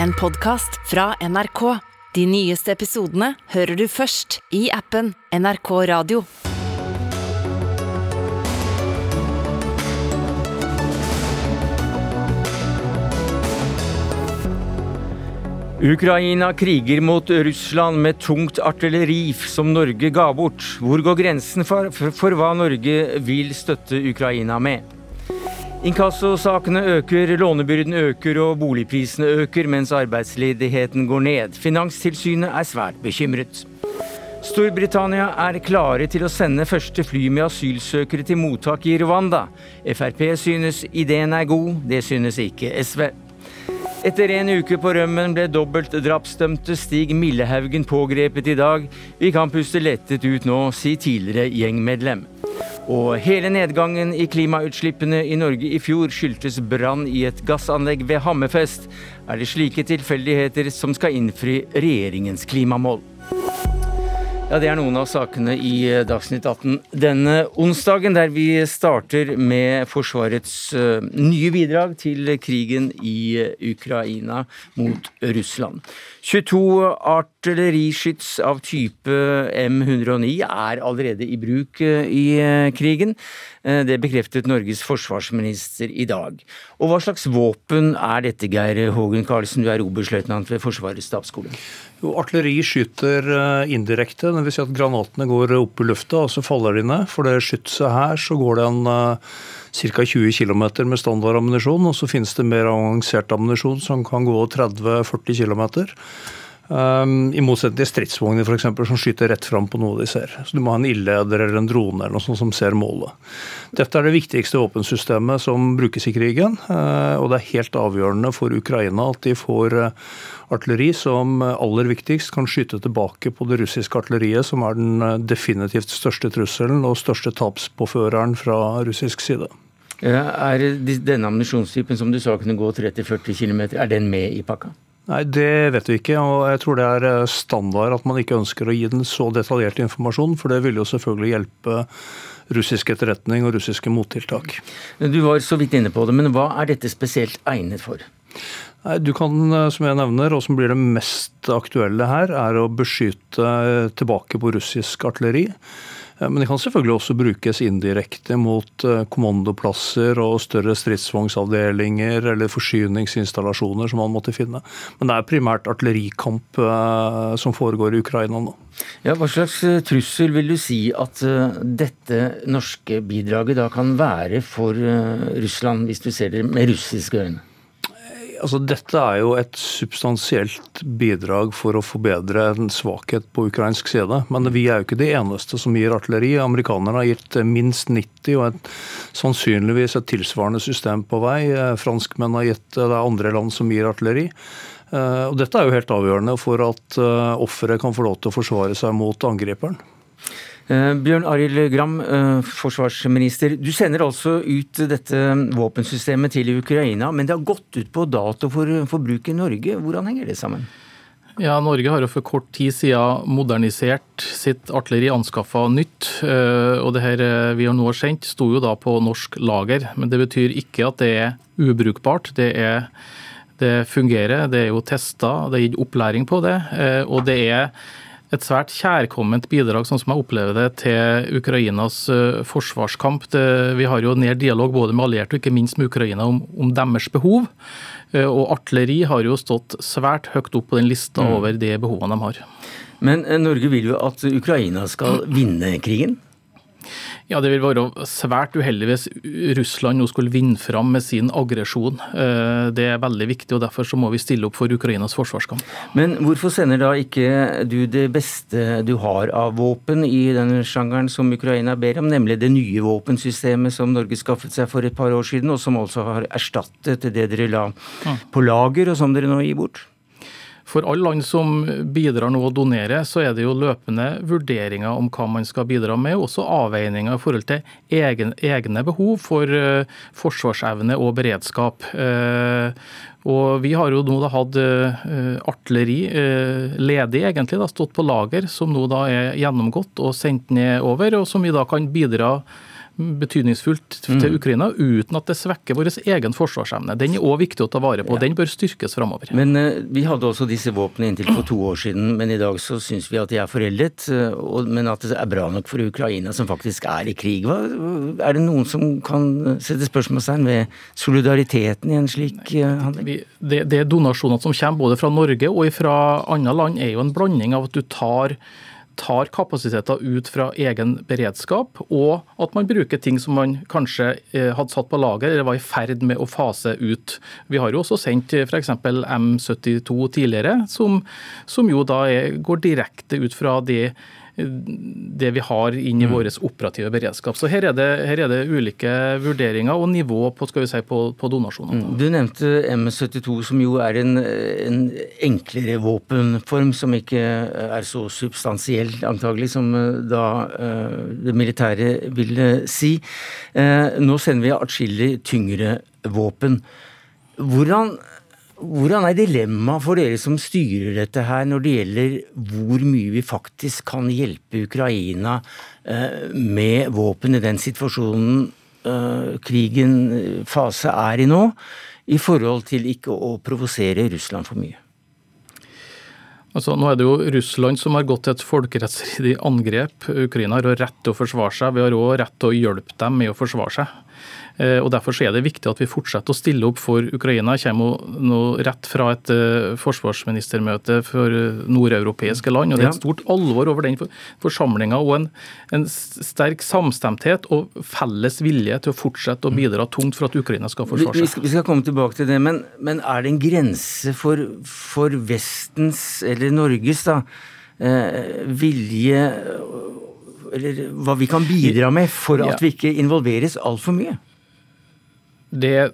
en podkast fra NRK. De nyeste episodene hører du først i appen NRK Radio. Ukraina kriger mot Russland med tungt artilleri som Norge ga bort. Hvor går grensen for, for, for hva Norge vil støtte Ukraina med? Inkassosakene øker, lånebyrden øker og boligprisene øker, mens arbeidsledigheten går ned. Finanstilsynet er svært bekymret. Storbritannia er klare til å sende første fly med asylsøkere til mottak i Rwanda. Frp synes ideen er god, det synes ikke SV. Etter en uke på rømmen ble dobbeltdrapsdømte Stig Millehaugen pågrepet i dag. Vi kan puste lettet ut nå, sier tidligere gjengmedlem. Og hele nedgangen i klimautslippene i Norge i fjor skyldtes brann i et gassanlegg ved Hammerfest. Er det slike tilfeldigheter som skal innfri regjeringens klimamål? Ja, Det er noen av sakene i eh, Dagsnytt 18 denne onsdagen, der vi starter med Forsvarets uh, nye bidrag til krigen i uh, Ukraina mot Russland. 22 artilleriskyts av type M109 er allerede i bruk i krigen. Det bekreftet Norges forsvarsminister i dag. Og hva slags våpen er dette, Geir Hågen Karlsen, du er oberstløytnant ved Forsvarets stabsskole? Jo, Artilleri skyter indirekte. Dvs. Si at granatene går opp i lufta, og så faller de ned. For det skytset her så går det en ca. 20 km med standardammunisjon, og så finnes det mer avansert ammunisjon som kan gå 30-40 km. Um, I motsetning til stridsvogner for eksempel, som skyter rett fram på noe de ser. Så Du må ha en ildleder eller en drone eller noe sånt som ser målet. Dette er det viktigste våpensystemet som brukes i krigen. Uh, og det er helt avgjørende for Ukraina at de får uh, artilleri som aller viktigst kan skyte tilbake på det russiske artilleriet, som er den definitivt største trusselen og største tapspåføreren fra russisk side. Ja, er denne ammunisjonstypen som du sa kunne gå 30-40 km, er den med i pakka? Nei, Det vet vi ikke. og Jeg tror det er eh, standard at man ikke ønsker å gi den så detaljert informasjon. For det vil jo selvfølgelig hjelpe russisk etterretning og russiske mottiltak. Du var så vidt inne på det, men hva er dette spesielt egnet for? Nei, Du kan, eh, som jeg nevner, og som blir det mest aktuelle her, er å beskytte tilbake på russisk artilleri. Men det kan selvfølgelig også brukes indirekte mot eh, kommandoplasser og større stridsvognsavdelinger eller forsyningsinstallasjoner som man måtte finne. Men det er primært artillerikamp eh, som foregår i Ukraina nå. Ja, hva slags eh, trussel vil du si at dette norske bidraget da kan være for Russland, hvis du ser det med russiske øyne? Altså, dette er jo et substansielt bidrag for å forbedre en svakhet på ukrainsk side. Men vi er jo ikke de eneste som gir artilleri. Amerikanerne har gitt minst 90, og et, sannsynligvis et tilsvarende system på vei. Franskmenn har gitt det er andre land som gir artilleri. Eh, og dette er jo helt avgjørende for at eh, offeret kan få lov til å forsvare seg mot angriperen. Eh, Bjørn Arild Gram, eh, forsvarsminister. Du sender altså ut dette våpensystemet til Ukraina, men det har gått ut på dato for, for bruk i Norge. Hvordan henger det sammen? Ja, Norge har jo for kort tid siden modernisert sitt artilleri, anskaffa nytt. Eh, og det her vi har nå sendt, sto jo da på norsk lager. Men det betyr ikke at det er ubrukbart. Det, er, det fungerer, det er jo testa, det er gitt opplæring på det. Og det er et svært kjærkomment bidrag, sånn som jeg opplever det, til Ukrainas eh, forsvarskamp. Det, vi har jo nær dialog både med allierte og ikke minst med Ukraina om, om deres behov. Eh, og artilleri har jo stått svært høyt opp på den lista mm. over de behovene de har. Men eh, Norge vil jo at Ukraina skal vinne krigen? Ja, Det vil være svært uheldig hvis Russland nå skulle vinne fram med sin aggresjon. Eh, det er veldig viktig, og derfor så må vi stille opp for Ukrainas forsvarskamp. Men hvorfor sender da ikke du det beste du har av våpen i den sjangeren som Ukraina ber om, nemlig det nye våpensystemet som Norge skaffet seg for et par år siden, og som altså har erstattet det dere la på lager, og som dere nå gir bort? For alle land som bidrar nå og donerer, så er det jo løpende vurderinger om hva man skal bidra med, også avveininger i forhold til egen, egne behov for uh, forsvarsevne og beredskap. Uh, og Vi har jo nå da hatt uh, artilleri ledig, egentlig, da, stått på lager, som nå da er gjennomgått og sendt ned over, og som vi da kan bidra betydningsfullt til mm. Ukraina, uten at det svekker vår egen forsvarsevne. Den er òg viktig å ta vare på. Ja. Den bør styrkes framover. Men uh, vi hadde også disse våpnene inntil for to år siden, men i dag så syns vi at de er foreldet. Uh, men at det er bra nok for Ukraina, som faktisk er i krig. Hva, er det noen som kan sette spørsmålstegn ved solidariteten i en slik uh, handling? Vi, det, det donasjonene som kommer både fra Norge og fra andre land, er jo en blanding av at du tar tar kapasiteter ut fra egen beredskap, og at man bruker ting som man kanskje eh, hadde satt på lager eller var i ferd med å fase ut. Vi har jo også sendt f.eks. M72 tidligere, som, som jo da er, går direkte ut fra det det vi har inn i mm. vår operative beredskap. Så her er, det, her er det ulike vurderinger og nivå på, skal vi si, på, på donasjonene. Mm. Du nevnte M72, som jo er en, en, enklere våpenform, som ikke er så substansiell antagelig som eh, da uh, det militære ville si. Uh, nå sender vi atskillig tyngre våpen. Hvordan hvordan er dilemmaet for dere som styrer dette her, når det gjelder hvor mye vi faktisk kan hjelpe Ukraina eh, med våpen i den situasjonen eh, krigen eh, fase er i nå, i forhold til ikke å provosere Russland for mye? Altså, nå er det jo Russland som har gått til et folkerettsstridig angrep. Ukraina har rett til å forsvare seg. Vi har òg rett til å hjelpe dem med å forsvare seg. Eh, og Derfor er det viktig at vi fortsetter å stille opp for Ukraina. Jeg kommer nå rett fra et eh, forsvarsministermøte for eh, nordeuropeiske land. og Det er et stort alvor over den forsamlinga og en, en, sterk samstemthet og felles vilje til å fortsette å bidra tungt for at Ukraina skal forsvare seg. Vi skal, vi skal komme tilbake til det, men, men, er det en grense for, for Vestens, eller Norges, da, vilje eller hva vi kan bidra med for at vi ikke involveres altfor mye? Det er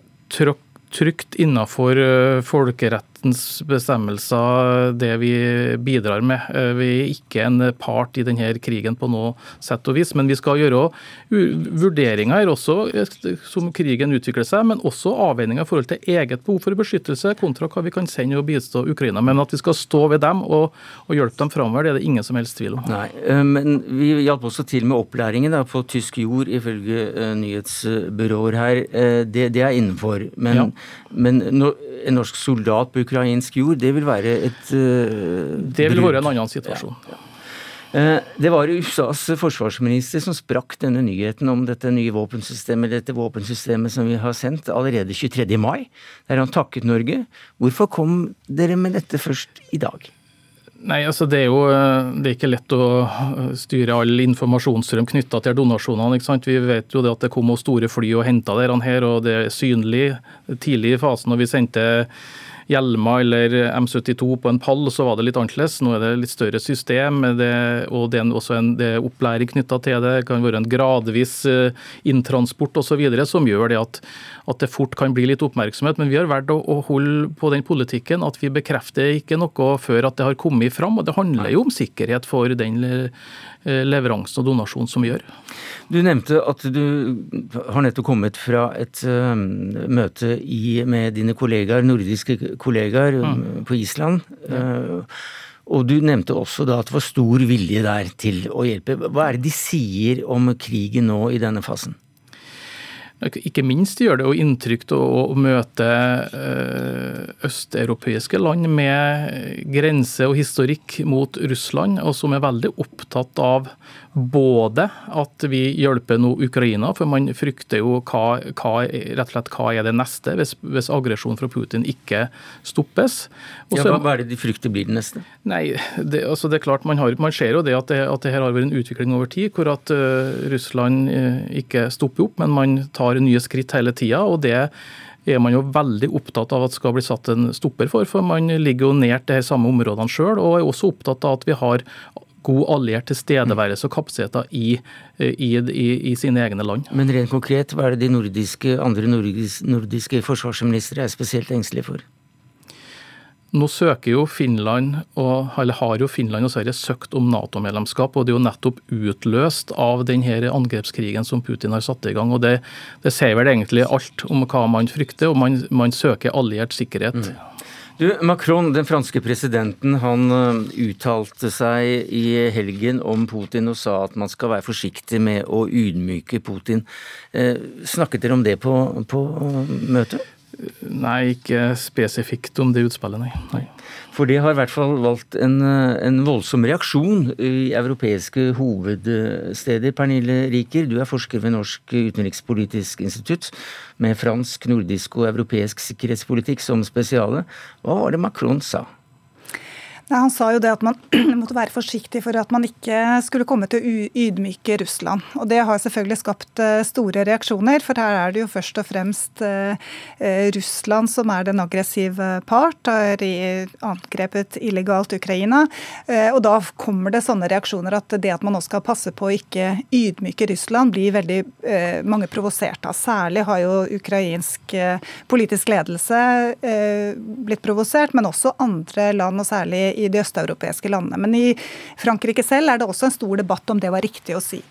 trygt innafor eh, folkerett rettens bestemmelser det vi bidrar med. Eh, vi er ikke en part i denne krigen på noe sett og vis, men vi skal gjøre vurderinger også eh, som krigen utvikler seg, men også avveininger i forhold til eget behov for beskyttelse kontra hva vi kan sende og bistå Ukraina. Men at vi skal stå ved dem og, og hjelpe dem framover, det er det ingen som helst tvil om. Nei, eh, men Vi hjalp også til med opplæringen da, på tysk jord, ifølge nyhetsbyråer her. Det, det er innenfor. Men, ja. men når en norsk soldat på ukrainsk jord, det vil være et uh, Det vil være en annen situasjon. Ja. Uh, det var USAs forsvarsminister som sprakk denne nyheten om dette nye våpensystemet, dette våpensystemet som vi har sendt, allerede 23. mai, der han takket Norge. Hvorfor kom dere med dette først i dag? Nei, altså Det er jo eh, det er ikke lett å styre all informasjonsstrøm knytta til donasjonene. ikke sant? Vi vet jo det at det kom store fly og henta her, og det er synlig tidlig i fasen når vi sendte hjelmer eller M72 på en pall, så var det litt annerledes. Nå er det litt større system, det, og det er også en det er opplæring knytta til det. Det kan være en gradvis eh, inntransport osv. som gjør det at, at, det fort kan bli litt oppmerksomhet. Men vi har valgt å, å holde på den politikken at vi bekrefter ikke noe før at det har kommet fram. og Det handler jo om sikkerhet for den Eh, leveransen og donasjonen som vi gjør. Du nevnte at du har nettopp kommet fra et uh, møte i, med dine kollegaer, nordiske kollegaer mm. på Island. Ja. og du nevnte også da at det var stor vilje der til å hjelpe. Hva er det de sier om krigen nå i denne fasen? Ikke minst gjør det jo inntrykk å, møte østeuropeiske land med grense og historikk mot Russland, og som er veldig opptatt av både at vi hjelper nå Ukraina, for man frykter jo hva, hva, rett og slett, hva er det neste hvis, hvis aggresjonen fra Putin ikke stoppes. Også, ja, hva er det de frykter blir det neste? Nei, det, altså det er klart Man, har, man ser jo det at, det at det her har vært en utvikling over tid, hvor at uh, Russland uh, ikke stopper opp, men man tar nye skritt hele tida. og det er man jo veldig opptatt av at skal bli satt en stopper for, for man ligger jo nært de samme områdene sjøl, og er også opptatt av at vi har god alliert tilstedeværelse og kapasiteter i, i, i, i, sine egne land. Men rent konkret, hva er det de nordiske, andre nordiske, nordiske forsvarsministre er spesielt engstelige for? Nå søker jo Finland, og, eller har jo Finland og Sverige søkt om Nato-medlemskap. og Det er jo nettopp utløst av denne angrepskrigen som Putin har satt i gang. og Det, det sier vel egentlig alt om hva man frykter, og man, man søker alliert sikkerhet. Mm. Du, Macron, den franske presidenten, han uttalte seg i helgen om Putin og sa at man skal være forsiktig med å ydmyke Putin. Snakket dere om det på, på møtet? Nei, ikke spesifikt om det utspillet, nei. nei. For det har i hvert fall valgt en, en, voldsom reaksjon i europeiske hovedsteder. Pernille Riker, du er forsker ved Norsk utenrikspolitisk institutt med fransk, nordisk og europeisk sikkerhetspolitikk som spesiale. Hva var det Macron sa? Nei, Han sa jo det at man måtte være forsiktig for at man ikke skulle komme til å ydmyke Russland. Og Det har selvfølgelig skapt eh, store reaksjoner, for her er det jo først og fremst eh, eh, Russland som er den aggressive part, har angrepet illegalt Ukraina. Og da kommer det sånne reaksjoner at det at man nå skal passe på å ikke ydmyke Russland, blir veldig mange provosert av. Særlig har jo ukrainsk politisk ledelse blitt provosert, men også andre land, og særlig i de østeuropeiske landene. Men i Frankrike selv er det også en stor debatt om det var riktig å si.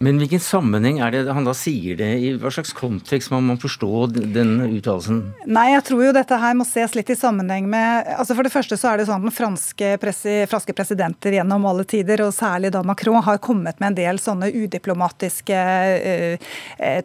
Men hvilken sammenheng er det han da sier det i? Hva slags kontekst må man forstå den uttalelsen? Nei, jeg tror jo dette her må ses litt i sammenheng med altså For det første så er det sånn at franske, presi, franske presidenter gjennom alle tider, og særlig da Macron, har kommet med en del sånne udiplomatiske uh,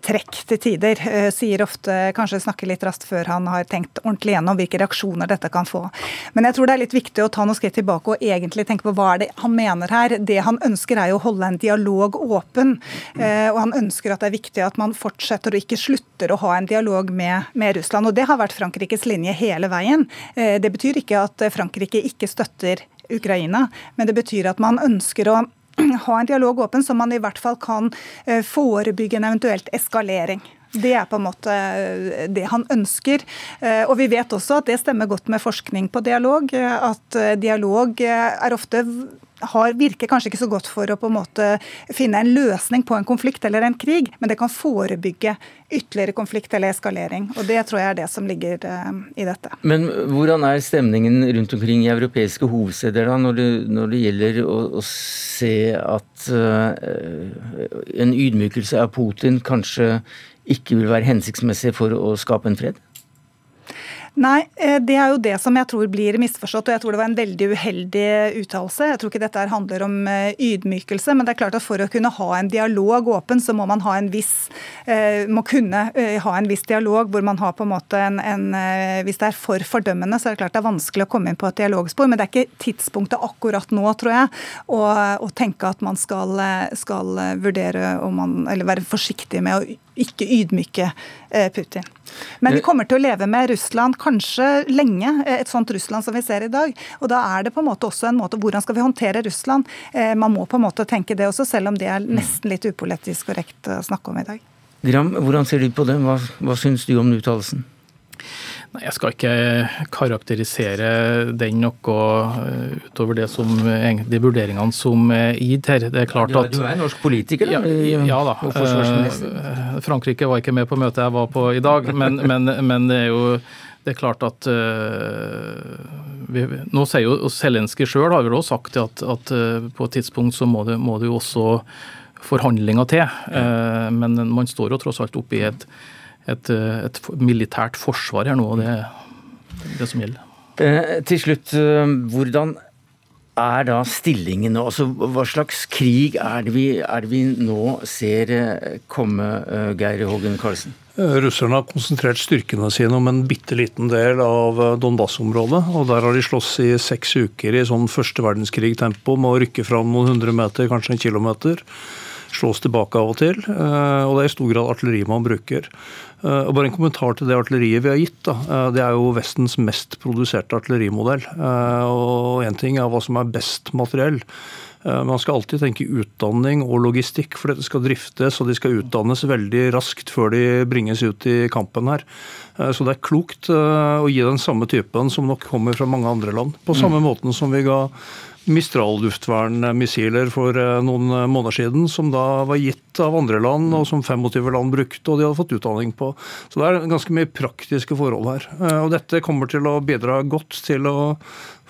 trekk til tider. Uh, sier ofte, kanskje snakker litt raskt før han har tenkt ordentlig gjennom hvilke reaksjoner dette kan få. Men jeg tror det er litt viktig å ta noen skritt tilbake og egentlig tenke på hva er det han mener her. Det han ønsker er jo å holde en dialog åpen. Eh, og han ønsker at det er viktig at man fortsetter og ikke slutter å ha en dialog med, med Russland. Og det har vært Frankrikes linje hele veien. Eh, det betyr ikke at Frankrike ikke støtter Ukraina, men det betyr at man ønsker å ha en dialog åpen, så man i hvert fall kan eh, forebygge en eventuelt eskalering. Det er på en måte det han ønsker. Og vi vet også at det stemmer godt med forskning på dialog. At dialog er ofte har, virker kanskje ikke så godt for å på en måte finne en løsning på en konflikt eller en krig, men det kan forebygge ytterligere konflikt eller eskalering. og Det tror jeg er det som ligger uh, i dette. Men hvordan er stemningen rundt omkring i europeiske hovedsteder da, når det, når det gjelder å, å, se at uh, en ydmykelse av Putin kanskje ikke vil være hensiktsmessig for å skape en fred? Nei, eh, det er jo det som jeg tror blir misforstått, og jeg tror det var en veldig uheldig uttalelse. Jeg tror ikke dette handler om eh, ydmykelse, men det er klart at for å kunne ha en dialog åpen, så må man ha en viss eh, må kunne ha en viss dialog hvor man har på en måte en, en Hvis det er for fordømmende, så er det klart det er vanskelig å komme inn på et dialogspor, men det er ikke tidspunktet akkurat nå, tror jeg, å, å tenke at man skal, skal vurdere om man Eller være forsiktig med å ikke ydmyke Putin. Men vi kommer til å leve med Russland kanskje lenge, eh, et sånt Russland som vi ser i dag. Og da er det på en måte også en måte Hvordan skal vi håndtere Russland? Eh, man må på en måte tenke det også, selv om det er nesten litt upolitisk korrekt å snakke om i dag. Gram, hvordan ser du på det? Hva, hva syns du om uttalelsen? Nei, Jeg skal ikke karakterisere den noe eh, utover det som, de vurderingene som er gitt her. Det er klart at... Du er norsk politiker, da? Ja, ja da. Eh, Frankrike var ikke med på møtet jeg var på i dag, men, men, men det er jo det er klart at uh, vi, Nå sier jo Zelenskyj sjøl har vel også sagt at, at på et tidspunkt så må det, må det jo også forhandlinger til. Uh, men man står jo tross alt oppe i et et, eh, et militært forsvar her nå, og det er det som gjelder. Eh, til slutt, eh, hvordan er da stillingen nå? Altså, hva slags krig er det, vi, er det vi nå ser komme, Geir Hågen Karlsen? Russerne har konsentrert styrkene sine om en bitte liten del av Donbas-området. og Der har de slåss i seks uker i sånn første verdenskrig-tempo med å rykke fram noen hundre meter, kanskje en kilometer slås tilbake av og til. Eh, og det er i stor grad artilleri man bruker. Eh, og bare en kommentar til det artilleriet vi har gitt. Da. Eh, det er jo Vestens mest produserte artillerimodell. Og én ting er hva som er best materiell. Man skal alltid tenke utdanning og logistikk, for dette skal driftes og de skal utdannes veldig raskt før de bringes ut i kampen her. Så det er klokt å gi den samme typen som nok kommer fra mange andre land. På samme mm. måten som vi ga Mistral luftvernmissiler for eh, noen eh, måneder siden, som da var gitt av andre land, og som 25 land brukte, og de hadde fått utdanning på. Så det er ganske mye praktiske forhold her. Eh, og dette kommer til å bidra godt til å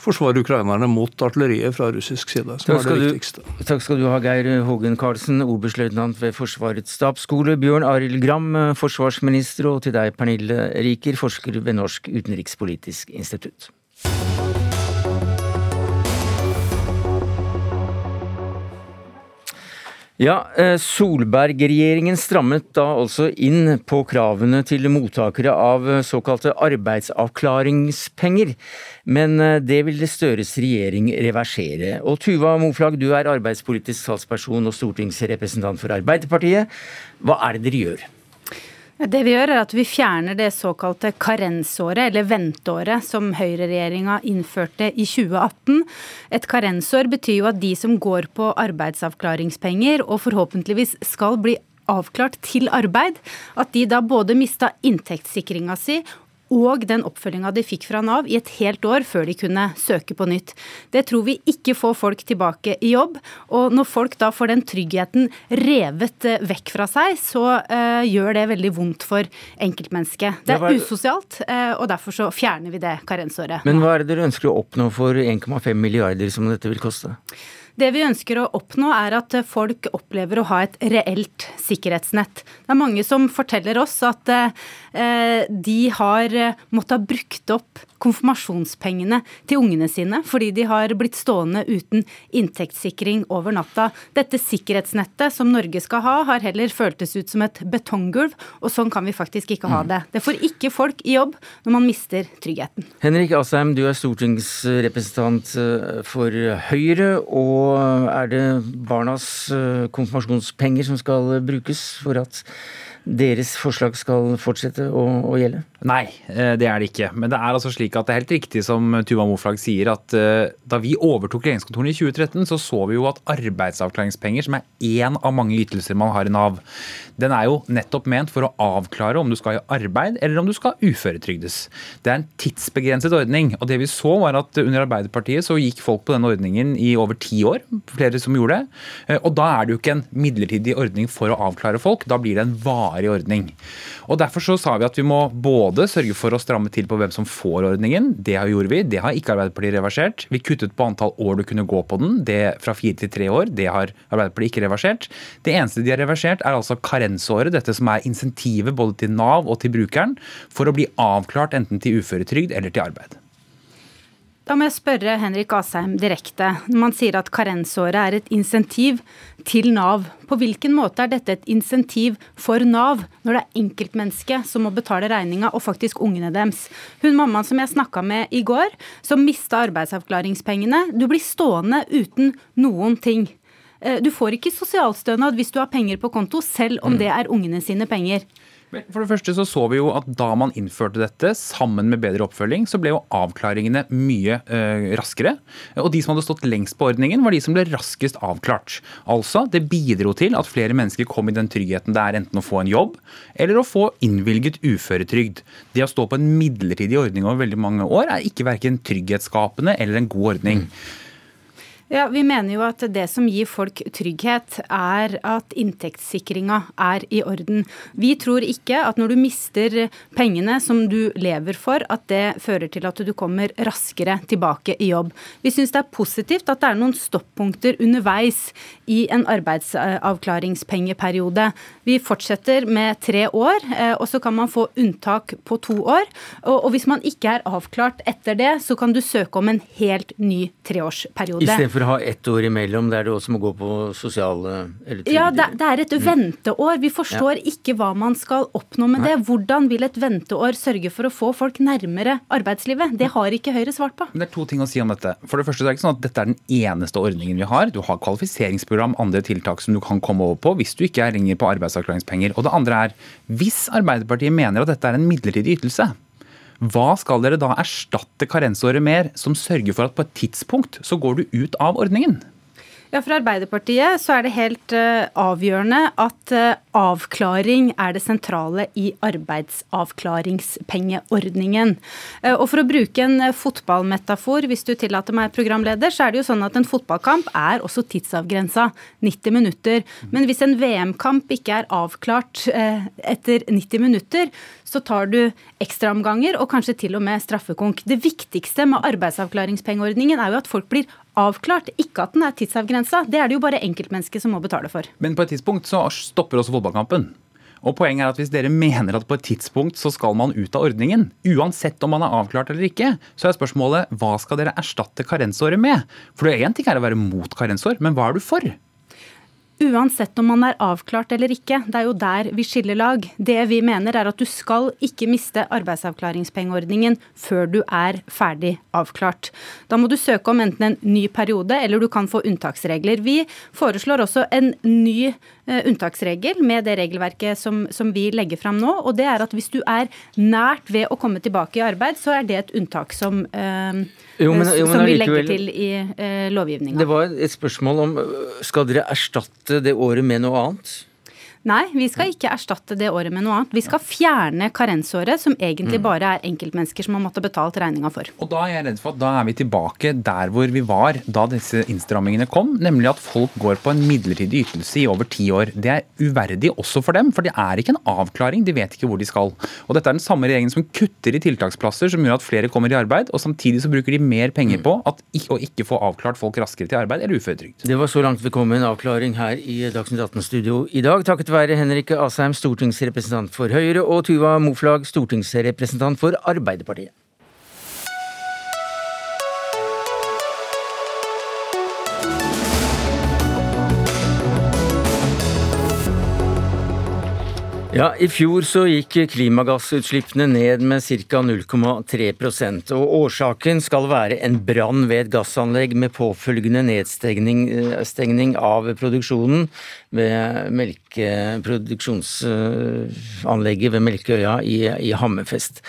forsvare ukrainerne mot artilleriet fra russisk side, som er det viktigste. Du, takk skal du ha, Geir Hågen Karlsen, oberstløytnant ved Forsvarets stabsskole, Bjørn Arild Gram, forsvarsminister, og til deg, Pernille Riker, forsker ved Norsk utenrikspolitisk institutt. Ja, eh, Solberg-regjeringen strammet da altså inn på kravene til mottakere av eh, såkalte arbeidsavklaringspenger. Men eh, det ville Støres regjering reversere. Og Tuva Moflag, du er arbeidspolitisk talsperson og stortingsrepresentant for Arbeiderpartiet. Hva er det dere gjør? Det vi gjør er at vi fjerner det såkalte karensåret, eller venteåret, som høyreregjeringa innførte i 2018. Et karensår betyr jo at de som går på arbeidsavklaringspenger, og forhåpentligvis skal bli avklart til arbeid, at de da både mista inntektssikringa si og den oppfølginga de fikk fra Nav i et helt år før de kunne søke på nytt. Det tror vi ikke får folk tilbake i jobb. Og når folk da får den tryggheten revet eh, vekk fra seg, så uh, gjør det veldig vondt for enkeltmennesket. Det er usosialt, uh, og derfor så fjerner vi det karensåret. Men hva er det dere ønsker å oppnå for 1,5 milliarder som dette vil koste? Det vi ønsker å oppnå, er at folk opplever å ha et reelt sikkerhetsnett. Det er mange som forteller oss at eh, de har måttet ha brukt opp konfirmasjonspengene til ungene sine fordi de har blitt stående uten inntektssikring over natta. Dette sikkerhetsnettet som Norge skal ha, har heller føltes ut som et betonggulv, og sånn kan vi faktisk ikke ha det. Det får ikke folk i jobb når man mister tryggheten. Henrik Asheim, du er stortingsrepresentant eh, for Høyre. Og er det barnas eh, konfirmasjonspenger som skal brukes for at deres forslag skal fortsette å, å, gjelde? Nei, eh, det er det ikke. Men det er altså slik at det er helt riktig som Tuva Moflag sier, at uh, da vi overtok regjeringskontorene i 2013, så så vi jo at arbeidsavklaringspenger, som er én av mange ytelser man har i Nav, den er jo nettopp ment for å avklare om du skal i arbeid eller om du skal uføretrygdes. Det er en tidsbegrenset ordning. og det vi så var at Under Arbeiderpartiet så gikk folk på denne ordningen i over ti år. Flere som gjorde det. Eh, og Da er det jo ikke en midlertidig ordning for å avklare folk, da blir det en varig ordning. Og Derfor så sa vi at vi må både sørge for å stramme til på hvem som får ordningen. Det gjorde vi. Det har ikke Arbeiderpartiet reversert. Vi kuttet på antall år du kunne gå på den. Det fra fire til tre år. Det har Arbeiderpartiet ikke reversert. Det eneste de har reversert, er altså karensåret. Dette som er insentivet både til Nav og til brukeren for å bli avklart enten til uføretrygd eller til arbeid. Da må jeg spørre Henrik Asheim direkte. Når man sier at karensåret er et insentiv til Nav, på hvilken måte er dette et insentiv for Nav, når det er enkeltmennesket som må betale regninga, og faktisk ungene deres? Hun mammaen som jeg snakka med i går, som mista arbeidsavklaringspengene. Du blir stående uten noen ting. Eh, du får ikke sosialstønad hvis du har penger på konto, selv om mm. det er ungene sine penger. For det første så så vi jo at Da man innførte dette, sammen med bedre oppfølging, så ble jo avklaringene mye eh, raskere. Og De som hadde stått lengst på ordningen, var de som ble raskest avklart. Altså, Det bidro til at flere mennesker kom i den tryggheten det er enten å få en jobb eller å få innvilget uføretrygd. Det å stå på en midlertidig ordning over veldig mange år er ikke verken trygghetsskapende eller en god ordning. Mm. Ja, Vi mener jo at det som gir folk trygghet, er at inntektssikringa er i orden. Vi tror ikke at når du mister pengene som du lever for, at det fører til at du kommer raskere tilbake i jobb. Vi syns det er positivt at det er noen stoppunkter underveis i en arbeidsavklaringspengeperiode. Vi fortsetter med tre år, eh, og så kan man få unntak på to år. Og hvis man ikke er avklart etter det, så kan du søke om en helt ny treårsperiode for å ha ett år imellom der du også må gå på sosiale eller Ja, det, det, er et mm. venteår. Vi forstår ja. ikke hva man skal oppnå med Nei. det. Hvordan vil et venteår sørge for å få folk nærmere arbeidslivet? Det har ikke Høyre svart på. Det er to ting å si om dette. For det første det er det ikke sånn at dette er den eneste ordningen vi har. Du har kvalifiseringsprogram, andre tiltak som du kan komme over på hvis du ikke er lenger på arbeidsavklaringspenger. Og det andre er, hvis Arbeiderpartiet mener at dette er en midlertidig ytelse, hva skal dere da erstatte karensåret med, som sørger for at på et tidspunkt så går du ut av ordningen? Ja, For Arbeiderpartiet så er det helt uh, avgjørende at uh, avklaring er det sentrale i arbeidsavklaringspengeordningen. Uh, og For å bruke en fotballmetafor, hvis du tillater meg, programleder, så er det jo sånn at en fotballkamp er også tidsavgrensa, 90 minutter. Men hvis en VM-kamp ikke er avklart etter 90 minutter, så tar du ekstraomganger og kanskje til og med straffekonk. Det viktigste med arbeidsavklaringspengeordningen er jo at folk blir avklart, ikke at den er tidsavgrensa. Det er det jo bare enkeltmennesket som må betale for. Men på et tidspunkt så stopper også fotballkampen. Og Poenget er at hvis dere mener at på et tidspunkt så skal man ut av ordningen, uansett om man er avklart eller ikke, så er spørsmålet hva skal dere erstatte karensåret med? For Én ting er å være mot karensår, men hva er du for? Uansett om man er avklart eller ikke, det er jo der vi skiller lag. Det vi mener er at du skal ikke miste arbeidsavklaringspengeordningen før du er ferdig avklart. Da må du søke om enten en ny periode, eller du kan få unntaksregler. Vi foreslår også en ny Eh, unntaksregel med det regelverket som, som, vi legger fram nå. og det er at Hvis du er nært ved å komme tilbake i arbeid, så er det et unntak som, eh, jo, men, jo, som vi legger til i eh, lovgivninga. Det var et spørsmål om skal dere erstatte det året med noe annet? Nei, vi skal ikke erstatte det året med noe annet. Vi skal fjerne karensåret, som egentlig mm. bare er enkeltmennesker som har måttet betalt regninga for. Og Da er jeg redd for at da er vi tilbake der hvor vi var da disse innstrammingene kom, nemlig at folk går på en midlertidig ytelse i over ti år. Det er uverdig også for dem, for det er ikke en avklaring, de vet ikke hvor de skal. Og Dette er den samme regjeringen som kutter i tiltaksplasser, som gjør at flere kommer i arbeid, og samtidig så bruker de mer penger mm. på at, å ikke få avklart folk raskere til arbeid eller uføretrygd. Det var så langt vi kom med en avklaring her i Dagsnytt 18-studio i dag. takket være Henrik Asheim, stortingsrepresentant for Høyre, og Tuva Moflag, stortingsrepresentant for Arbeiderpartiet. Ja, I fjor så gikk klimagassutslippene ned med ca. 0,3% og Årsaken skal være en brann ved et gassanlegg med påfølgende nedstengning eh, av produksjonen ved melkeproduksjonsanlegget ved Melkeøya i, i Hammerfest.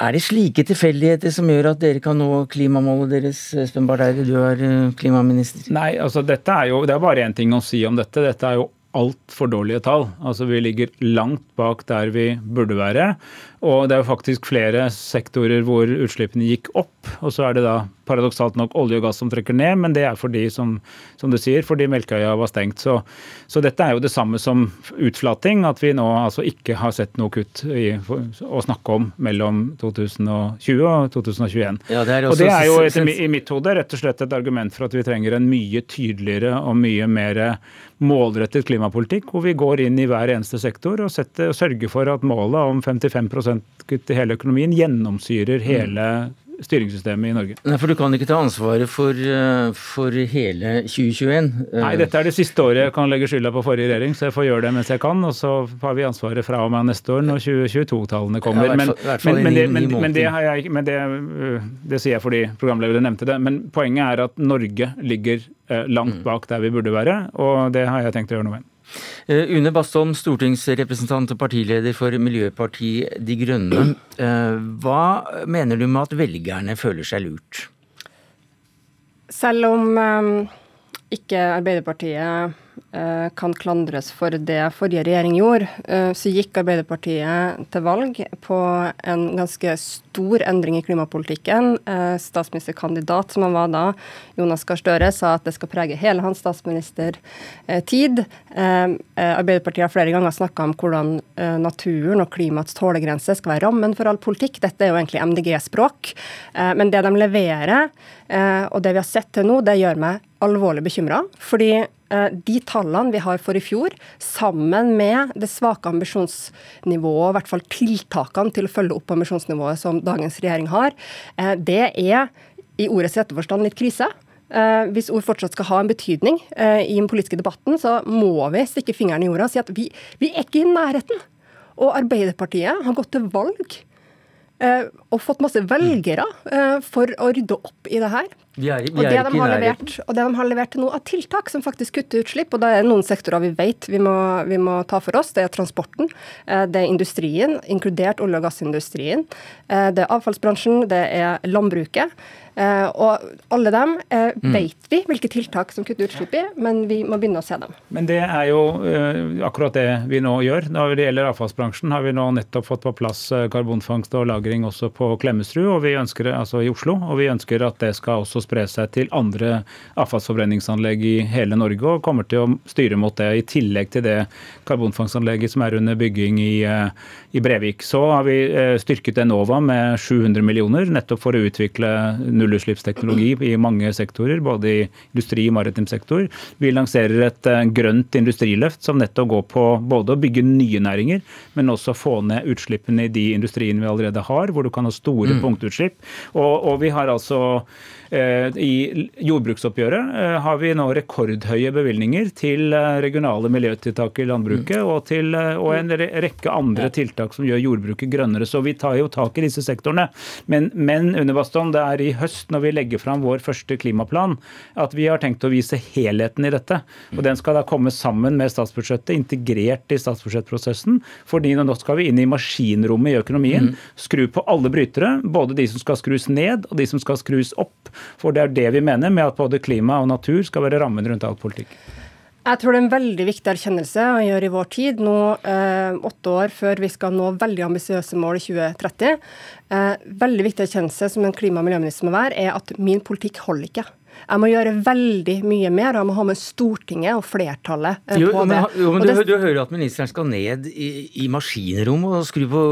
Er det slike tilfeldigheter som gjør at dere kan nå klimamålet deres, Espen Barth du er eh, klimaminister? Nei, altså dette er jo, det er bare én ting å si om dette. Dette er jo altfor dårlige tall. Altså Vi ligger langt bak der vi burde være. Og det er jo faktisk flere sektorer hvor utslippene gikk opp. Og så er det da paradoksalt nok olje og gass som trekker ned, men det er fordi, som, som du sier, fordi Melkøya var stengt. Så, så, dette er jo det samme som utflating, at vi nå altså ikke har sett noe kutt i, å snakke om mellom 2020 og 2021. Ja, det og det er jo etter, i mitt hode rett og slett et argument for at vi trenger en mye tydeligere og mye mer målrettet klimapolitikk, hvor vi går inn i hver eneste sektor og, setter, og sørger for at målet om 55 kutt i hele økonomien gjennomsyrer hele styringssystemet i Norge. Nei, For du kan ikke ta ansvaret for, eh, for hele 2021? Nei, dette er det siste året jeg kan legge skylda på forrige regjering, så jeg får gjøre det mens jeg kan. Og så har vi ansvaret fra og med neste år når 2022-tallene kommer. Ja, men, det, men det, jeg, men det, øh, det sier jeg fordi programlederen nevnte det. Men poenget er at Norge ligger øh, langt mm. bak der vi burde være, og det har jeg tenkt å gjøre noe med. Eh, Une Bastholm, stortingsrepresentant og partileder for Miljøpartiet De Grønne. Eh, hva mener du med at velgerne føler seg lurt? Selv om um, ikke Arbeiderpartiet kan klandres for det forrige regjering gjorde, uh, så gikk Arbeiderpartiet til valg på en ganske stor endring i klimapolitikken. Uh, statsministerkandidat som han var da, Jonas Gahr Støre, sa at det skal prege hele hans statsministertid. Arbeiderpartiet har flere ganger snakka om hvordan naturen og klimaets tålegrense skal være rammen for all politikk. Dette er jo egentlig MDG-språk. Men det de leverer, og det vi har sett til nå, det gjør meg alvorlig bekymra. Fordi Eh, de tallene vi har for i fjor, sammen med det svake ambisjonsnivået, i hvert fall tiltakene til å følge opp ambisjonsnivået som dagens regjering har, eh, det er i ordets rette forstand litt krise. Eh, hvis ord fortsatt skal ha en betydning i den politiske debatten, så må vi stikke fingeren i jorda og si at vi, vi er ikke i nærheten. Og Arbeiderpartiet har gått til valg og fått masse velgere for å rydde opp i det her. Vi er, vi og, det de levert, og det de har levert til nå av tiltak som faktisk kutter utslipp, og det er noen sektorer vi vet vi må, vi må ta for oss, det er transporten, eh, det er industrien, inkludert olje- og gassindustrien, eh, det er avfallsbransjen, det er landbruket. Uh, og alle dem uh, mm. vet vi hvilke tiltak som kutter utslipp i, men vi må begynne å se dem. Men det er jo uh, akkurat det vi nå gjør. Når det gjelder avfallsbransjen, har vi nå nettopp fått på plass karbonfangst og -lagring også på Klemetsrud og vi ønsker, altså i Oslo. Og vi ønsker at det skal også spre seg til andre avfallsforbrenningsanlegg i hele Norge, og kommer til å styre mot det, i tillegg til det karbonfangstanlegget som er under bygging i, i Brevik. Så har vi styrket Enova med 700 millioner, nettopp for å utvikle null nullutslippsteknologi i mange sektorer, både i industri og maritim sektor. Vi lanserer et eh, grønt industriløft som nettopp går på både å bygge nye næringer, men også få ned utslippene i de industriene vi allerede har, hvor du kan ha store mm. punktutslipp. Og, og vi har altså I jordbruksoppgjøret eh, har vi nå rekordhøye bevilgninger til eh, regionale miljøtiltak i landbruket mm. og, til, og en rekke andre tiltak som gjør jordbruket grønnere. Så vi tar jo tak i disse sektorene. Men, men under Baston, det er i høst når vi legger fram vår første klimaplan at vi har tenkt å vise helheten i dette. Og Den skal da komme sammen med statsbudsjettet, integrert i statsbudsjettprosessen. fordi nå skal vi inn i maskinrommet i økonomien, mm. skru på alle brytere, både de som skal skrus ned og de som skal skrus opp. For det er det vi mener med at både klima og natur skal være rammen rundt all politikk. Jeg tror det er en veldig viktig erkjennelse å gjøre i vår tid, nå eh, åtte år før vi skal nå veldig ambisiøse mål i 2030. Eh, veldig viktig erkjennelse som en klima- og miljøminister må være, er at min politikk holder ikke. Jeg må gjøre veldig mye mer, og jeg må ha med Stortinget og flertallet på jo, men, det. Jo, men du, du, hører at ministeren skal ned i, i maskinrommet og skru på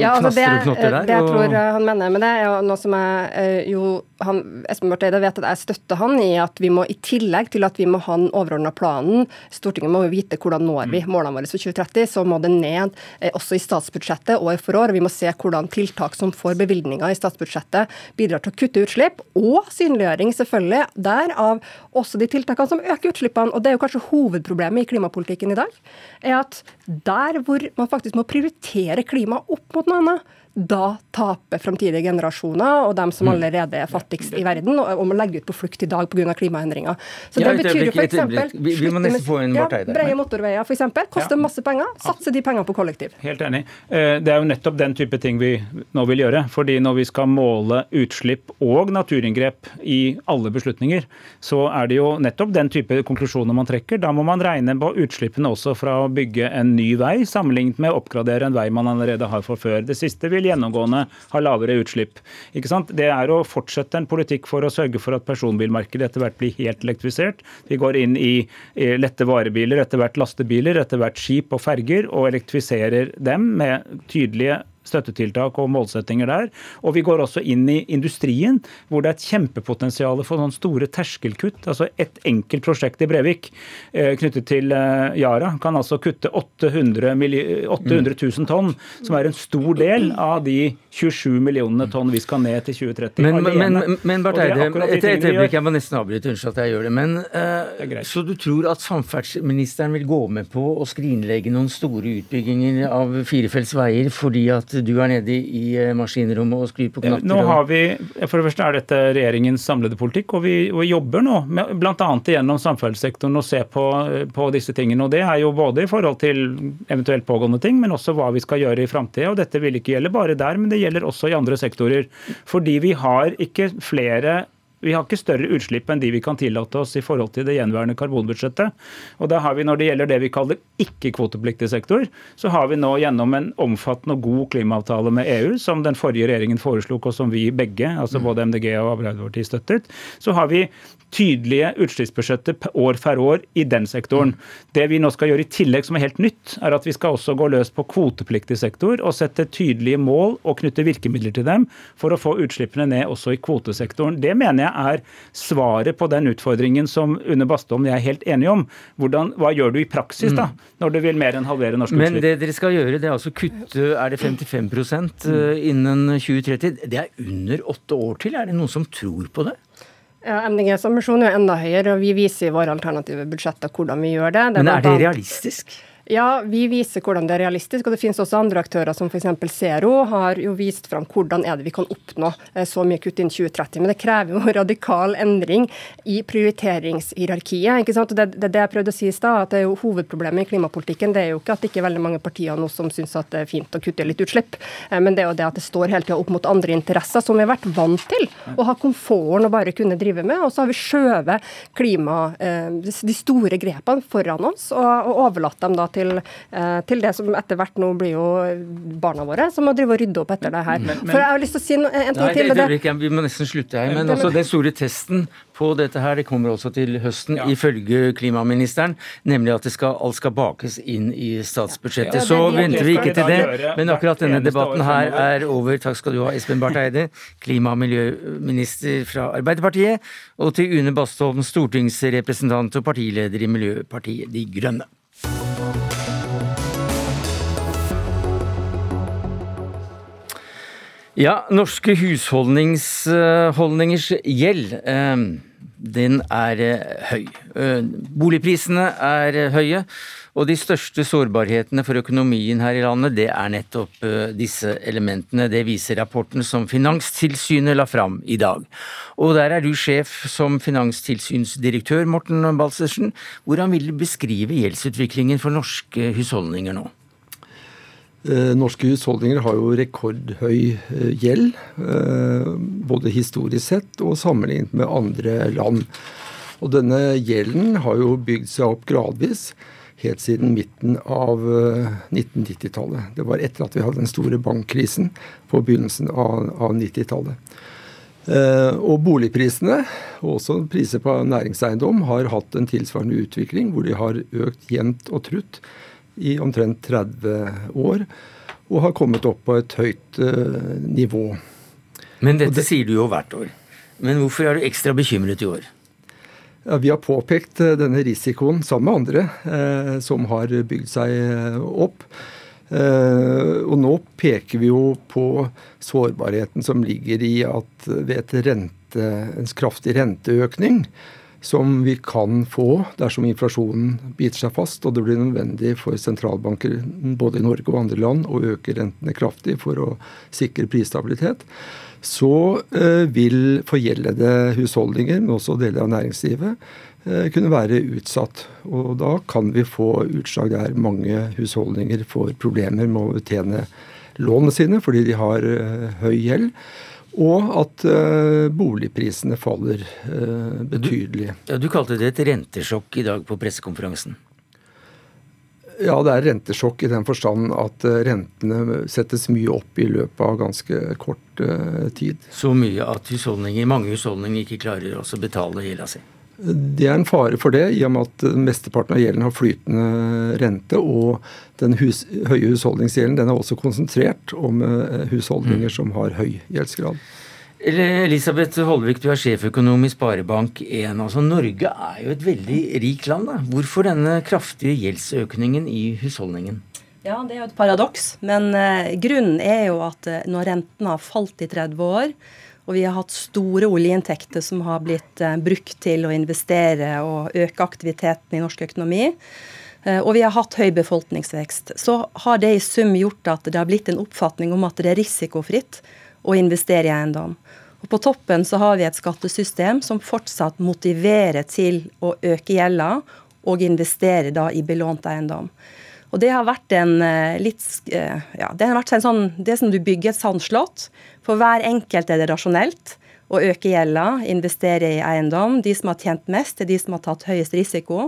ja, altså knaster og knotter der? Det jeg og... tror han mener med det, er noe som jeg eh, jo han, Espen Barth Eide vet at jeg støtter han i at vi må i tillegg til at vi må ha den overordna planen, Stortinget må vite hvordan når vi målene våre for 2030, så må det ned eh, også i statsbudsjettet år for år. og Vi må se hvordan tiltak som får bevilgninger i statsbudsjettet, bidrar til å kutte utslipp, og synliggjøring selvfølgelig der av også de tiltakene som øker utslippene. Og det er jo kanskje hovedproblemet i klimapolitikken i dag. er at der hvor man faktisk må prioritere klima opp mot noe annet, da taper framtidige generasjoner og dem som mm. allerede er fattigst i verden, og, må legge ut på flukt i dag pga. klimaendringer. Så ja, det betyr jo f.eks. Vi, vi må nesten få en ja, Breie motorveier f.eks. koster ja. masse penger. Satse de pengene på kollektiv. Helt enig. Eh, det er jo nettopp den type ting vi nå vil gjøre. fordi når vi skal måle utslipp og naturinngrep i alle beslutninger, så er det jo nettopp den type konklusjoner man trekker. Da må man regne på utslippene også fra å bygge en ny vei, sammenlignet med å oppgradere en vei man allerede har for før. Det siste vil gjennomgående har lavere utslipp. Det er å fortsette en politikk for å sørge for at personbilmarkedet etter hvert blir helt elektrifisert. Vi går inn i lette varebiler, etter hvert lastebiler, etter hvert skip og ferger, og elektrifiserer dem med tydelige støttetiltak og målsettinger der. Og vi går også inn i industrien, hvor det er et kjempepotensial for sånne store terskelkutt. Altså Et enkelt prosjekt i Brevik eh, knyttet til eh, Yara kan altså kutte 800, 800 000 tonn, som er en stor del av de 27 millionene tonn vi skal ned til 2030. Men, men, men, men Barth Eide, et, et øyeblikk, jeg må nesten avbryte, unnskyld at jeg gjør det. Men uh, Så du tror at samferdselsministeren vil gå med på å skrinlegge noen store utbygginger av firefelts veier fordi at du er nede i eh, maskinrommet og skrur på knapper? Nå har vi, For det første er dette regjeringens samlede politikk, og vi, og jobber nå bl.a. gjennom samferdselssektoren og se på, på, disse tingene. og Det er jo både i forhold til eventuelt pågående ting, men også hva vi skal gjøre i framtida. Dette vil ikke gjelde bare der, men det gjelder også i andre sektorer. Fordi vi har ikke flere vi har ikke større utslipp enn de vi kan tillate oss i forhold til det gjenværende karbonbudsjettet. Og da har vi, Når det gjelder det vi kaller ikke-kvotepliktig sektor, så har vi nå gjennom en omfattende og god klimaavtale med EU, som den forrige regjeringen foreslo, og som vi begge, altså både MDG og Arbeiderpartiet, støttet, så har vi tydelige utslippsbudsjetter år for år i den sektoren. Det vi nå skal gjøre i tillegg, som er helt nytt, er at vi skal også gå løs på kvotepliktig sektor og sette tydelige mål og knytte virkemidler til dem for å få utslippene ned også i kvotesektoren. Det mener jeg er svaret på den utfordringen som Une Bastholm og jeg er helt enige om. Hvordan, hva gjør du i praksis da, mm. når du vil mer enn halvere norske utslipp? Men det dere skal gjøre, det er altså kutte er det 55 eh, innen 2030. Det er under åtte år til. Er det noen som tror på det? Ja, MDGs ambisjon er enda høyere, og vi viser i våre alternative budsjetter hvordan vi gjør det. det Men er det realistisk? Ja, vi viser hvordan det er realistisk, og det finnes også andre aktører som f.eks. Zero har jo vist fram hvordan er det vi kan oppnå eh, så mye kutt innen 2030. Men det krever jo radikal endring i prioriteringshierarkiet. ikke sant? Og det, det, det jeg prøvde å si i stad, at det er jo hovedproblemet i klimapolitikken det er jo ikke at det ikke er veldig mange partier nå som syns at det er fint å kutte litt utslipp, eh, men det er jo det at det står hele tida opp mot andre interesser som vi har vært vant til å ha komforten å bare kunne drive med. Og så har vi skjøvet klima, eh, de store grepene foran oss og, overlatt dem da til til, eh, til, det som etter hvert nå blir jo barna våre som må drive og rydde opp etter det her. Men, men, For jeg har lyst til å si en ting nei, til. Det, det, vi må nesten slutte her. Men også den store testen på dette her, det kommer også til høsten, ja. ifølge klimaministeren, nemlig at skal, alt skal bakes inn i statsbudsjettet. Ja, så venter vi ikke til det. Men akkurat denne debatten her er over. Takk skal du ha, Espen Barth Eide, klima- og miljøminister fra Arbeiderpartiet, og til Une Bastholm, stortingsrepresentant og partileder i Miljøpartiet De Grønne. Ja, norske husholdningers gjeld. Eh, den er eh, høy. Eh, boligprisene er eh, høye. Og de største sårbarhetene for økonomien her i landet, det er nettopp disse elementene. Det viser rapporten som Finanstilsynet la fram i dag. Og der er du sjef som finanstilsynsdirektør, Morten Balsersen. Hvordan vil du beskrive gjeldsutviklingen for norske husholdninger nå? Eh, norske husholdninger har jo rekordhøy eh, gjeld, eh, både historisk sett og sammenlignet med andre land. Og denne gjelden har jo bygd seg opp gradvis helt siden midten av 1990-tallet. Det var etter at vi hadde den store bankkrisen på begynnelsen av, av 90-tallet. Og boligprisene, og også priser på næringseiendom, har hatt en tilsvarende utvikling hvor de har økt jevnt og trutt i omtrent 30 år, og har kommet opp på et høyt uh, nivå. Men dette det, sier du jo hvert år. Men hvorfor er du ekstra bekymret i år? Ja, vi har påpekt uh, denne risikoen sammen med andre eh, som har bygd seg opp. og nå peker vi jo på sårbarheten som ligger i at ved rente, en kraftig renteøkning som vi kan få dersom inflasjonen biter seg fast og det blir nødvendig for sentralbanker både i Norge og andre land å øke rentene kraftig for å sikre prisstabilitet, så eh, vil forgjeldede husholdninger, men også deler av næringslivet, eh, kunne være utsatt. Og da kan vi få utslag der mange husholdninger får problemer med å betjene lånene sine fordi de har eh, høy gjeld. Og at uh, boligprisene faller uh, betydelig. Du, ja, du kalte det et rentesjokk i dag på pressekonferansen. Ja, det er rentesjokk i den forstand at uh, rentene settes mye opp i løpet av ganske kort tid. Så mye at husholdninger, mange husholdninger ikke klarer å betale gjelda si? Det er en fare for det, i og med at mesteparten av gjelden har flytende rente. Og den hus, høye husholdningsgjelden den er også konsentrert om eh, husholdninger mm. som har høy gjeldsgrad. Elisabeth Holvik, du er sjeføkonom i Sparebank1. Altså, Norge er jo et veldig rikt land. Da. Hvorfor denne kraftige gjeldsøkningen i husholdningen? Ja, Det er jo et paradoks. Men uh, grunnen er jo at uh, når rentene har falt i 30 år, og vi har hatt store oljeinntekter som har blitt eh, brukt til å investere og øke aktiviteten i norsk økonomi. Eh, og vi har hatt høy befolkningsvekst. Så har det i sum gjort at det har blitt en oppfatning om at det er risikofritt å investere i eiendom. Og På toppen så har vi et skattesystem som fortsatt motiverer til å øke gjelda og investere da i belånt eiendom. Og det har vært en eh, litt Ja, det har vært en sånn Det som du bygger et sandslott. For hver enkelt er det rasjonelt å øke gjelda, investere i eiendom. De som har tjent mest, er de som har tatt høyest risiko.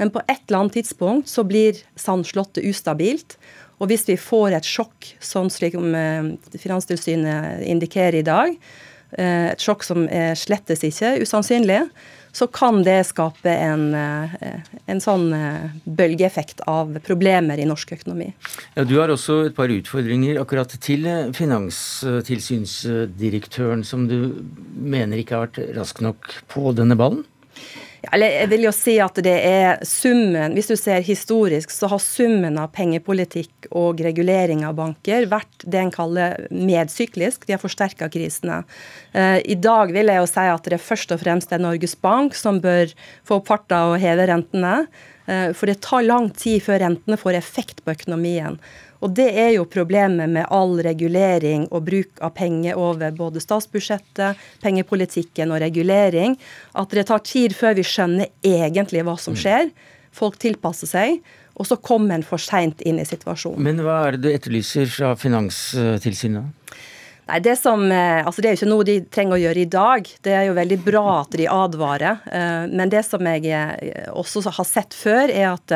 Men på et eller annet tidspunkt så blir sandslottet ustabilt. Og hvis vi får et sjokk, sånn slik om Finanstilsynet indikerer i dag, et sjokk som er slettes ikke usannsynlig, så kan det skape en, eh, en sånn eh, bølgeeffekt av problemer i norsk økonomi. Ja, du har også et par utfordringer akkurat til eh, finanstilsynsdirektøren, som du mener ikke har vært rask nok på denne ballen? Eller jeg vil jo si at det er summen Hvis du ser historisk, så har summen av pengepolitikk og regulering av banker vært det en kaller medsyklisk. De har forsterka krisene. Eh, I dag vil jeg jo si at det først og fremst er Norges Bank som bør få opp farta og heve rentene. Eh, for det tar lang tid før rentene får effekt på økonomien. Og det er jo problemet med all regulering og bruk av penger over både statsbudsjettet, pengepolitikken og regulering, at det tar tid før vi skjønner egentlig hva som mm. skjer. Folk tilpasser seg. Og så kommer en for seint inn i situasjonen. Men hva er det du etterlyser fra Finanstilsynet? Nei, det, som, eh, altså det er jo ikke noe de trenger å gjøre i dag. Det er jo veldig bra at de advarer. Eh, men det som jeg eh, også har sett før, er at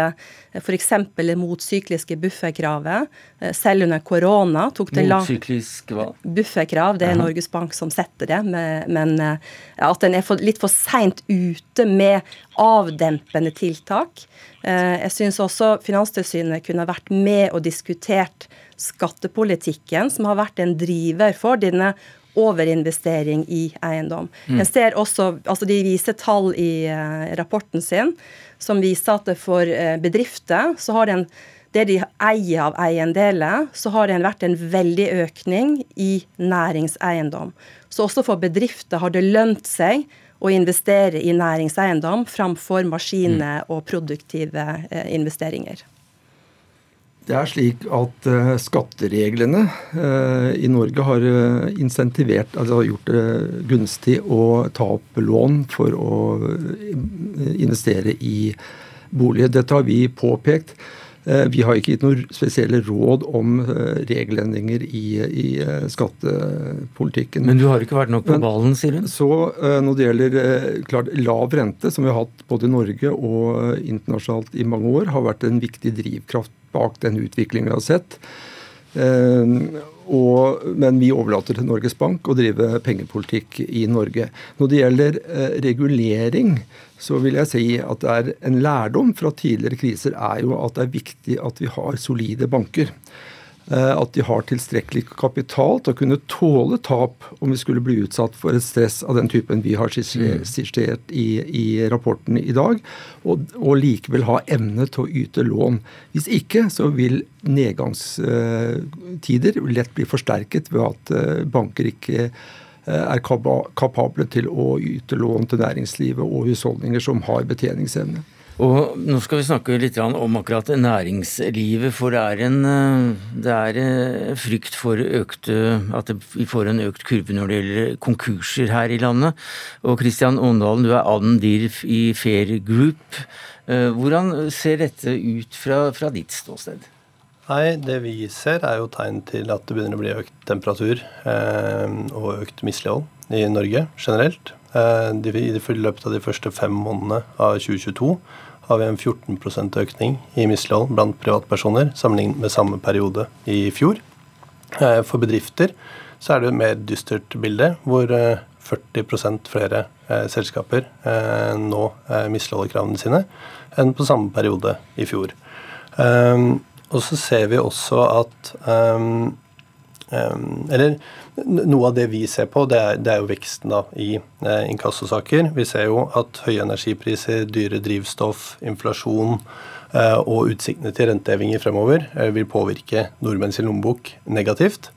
f.eks. det motsykliske bufferkravet, selv under korona tok det Motsyklisk hva? Bufferkrav, det er Norges Bank som setter det. Men at en er litt for seint ute med avdempende tiltak. Jeg syns også Finanstilsynet kunne vært med og diskutert skattepolitikken som har vært en driver for denne overinvestering i eiendom. Mm. ser også, altså De viser tall i uh, rapporten sin som viser at for uh, bedrifter så har den det de eier av eiendeler, så har det vært en veldig økning i næringseiendom. Så også for bedrifter har det lønt seg å investere i næringseiendom framfor maskiner mm. og produktive uh, investeringer. Det er slik at uh, skattereglene uh, i Norge har uh, insentivert, altså gjort det gunstig å ta opp lån for å investere i boliger. Dette har vi påpekt. Vi har ikke gitt noen spesielle råd om regelendringer i, i skattepolitikken. Men du har ikke vært nok på ballen, sier hun? Så Når det gjelder klart, lav rente, som vi har hatt både i Norge og internasjonalt i mange år, har vært en viktig drivkraft bak den utviklingen vi har sett. Eh, og, men vi overlater til Norges Bank å drive pengepolitikk i Norge. Når det gjelder eh, regulering, så vil jeg si at det er en lærdom fra tidligere kriser er jo at det er viktig at vi har solide banker. Eh, at de har tilstrekkelig kapital til å kunne tåle tap om vi skulle bli utsatt for et stress av den typen vi har skissert i, i rapporten i dag, og, og, likevel ha evne til å yte lån. Hvis ikke så vil nedgangstider lett bli forsterket ved at eh, banker ikke eh, er kapable til å yte lån til næringslivet og husholdninger som har betjeningsevne. Og Nå skal vi snakke litt om akkurat næringslivet, for det er en eh, det er eh, frykt for økte, at vi får en økt kurve når det gjelder konkurser her i landet. Og Kristian Åndalen, du er ADN-DIRF i Fair Group. Eh, hvordan ser dette ut fra, fra ditt ståsted? Nei, Det vi ser er jo tegn til at det begynner å bli økt temperatur eh, og økt mislighold i Norge generelt. Eh, I løpet av de første fem månedene av 2022 har vi en 14% økning i mislighold blant privatpersoner sammenlignet med samme periode i fjor. Eh, for bedrifter så er det et mer dystert bilde, hvor 40 eh, flere eh, selskaper nå misligholder kravene sine enn på samme periode i fjor. Og så ser vi også at Eller noe av det vi ser på, det er, det er jo veksten da, i eh, inkassosaker. Vi ser jo at høye energipriser, dyre drivstoff, inflasjon eh, og utsiktene til rentehevinger fremover eh, vil påvirke nordmenns lommebok negativt.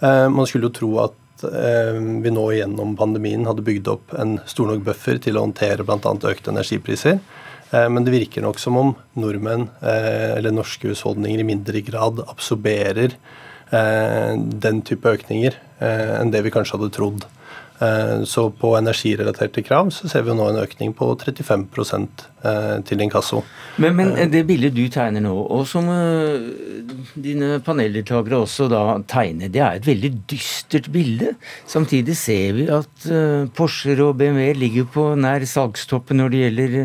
Eh, man skulle jo tro at eh, vi nå gjennom pandemien hadde bygd opp en stor nok buffer til å håndtere bl.a. økte energipriser. Eh, men det virker nok som om nordmenn, eller norske husholdninger, i mindre grad absorberer den type økninger enn det vi kanskje hadde trodd. Eh, så på energirelaterte krav så ser vi nå en økning på 35 eh, til inkasso. Men, men det bildet du tegner nå, og som dine paneldeltakere også da tegner, det er et veldig dystert bilde. Samtidig ser vi at Porsche og BMW ligger på nær salgstoppen når det gjelder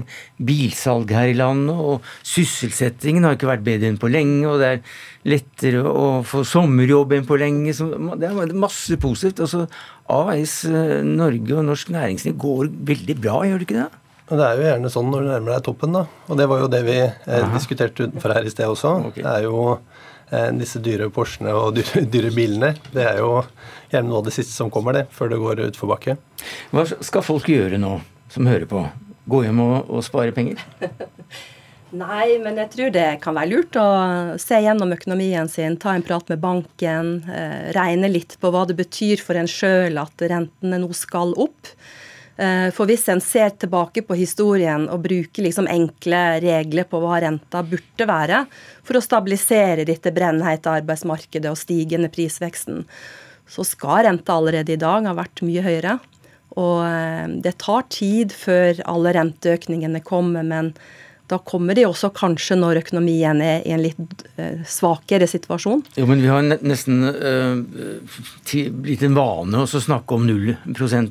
bilsalg her i landet, og sysselsettingen har ikke vært bedre enn på lenge. og det er lettere å få sommerjobb enn på lenge. det er masse positivt. Altså, AS eh, Norge og norsk næringsliv går veldig bra, gjør det ikke det? Det er jo gjerne sånn når du nærmer deg toppen, da. Og det var jo det vi eh, diskuterte utenfor her i sted også. Okay. Det er jo eh, disse dyre Porschene og dyre, dyre, bilene. Det er jo gjerne noe av det siste som kommer, det, før det går utforbakke. Hva skal folk gjøre nå, som hører på? Gå hjem og, og spare penger? Nei, men jeg tror det kan være lurt å se gjennom økonomien sin, ta en prat med banken, eh, regne litt på hva det betyr for en sjøl at rentene nå skal opp. Eh, for hvis en ser tilbake på historien og bruker liksom enkle regler på hva renta burde være for å stabilisere dette brennheite arbeidsmarkedet og stigende prisveksten, så skal renta allerede i dag ha vært mye høyere. Og eh, det tar tid før alle renteøkningene kommer, men Da kommer de også kanskje når økonomien er i en litt uh, svakere situasjon. Jo, men Vi har nesten uh, blitt en vane å snakke om 0 mm.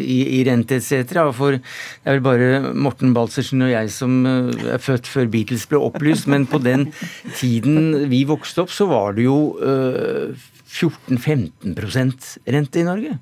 i, i rente etc. For det er vel bare Morten Baltzersen og jeg som er født før Beatles ble opplyst. Men på den tiden vi vokste opp, så var det jo uh, 14-15% rente i Norge.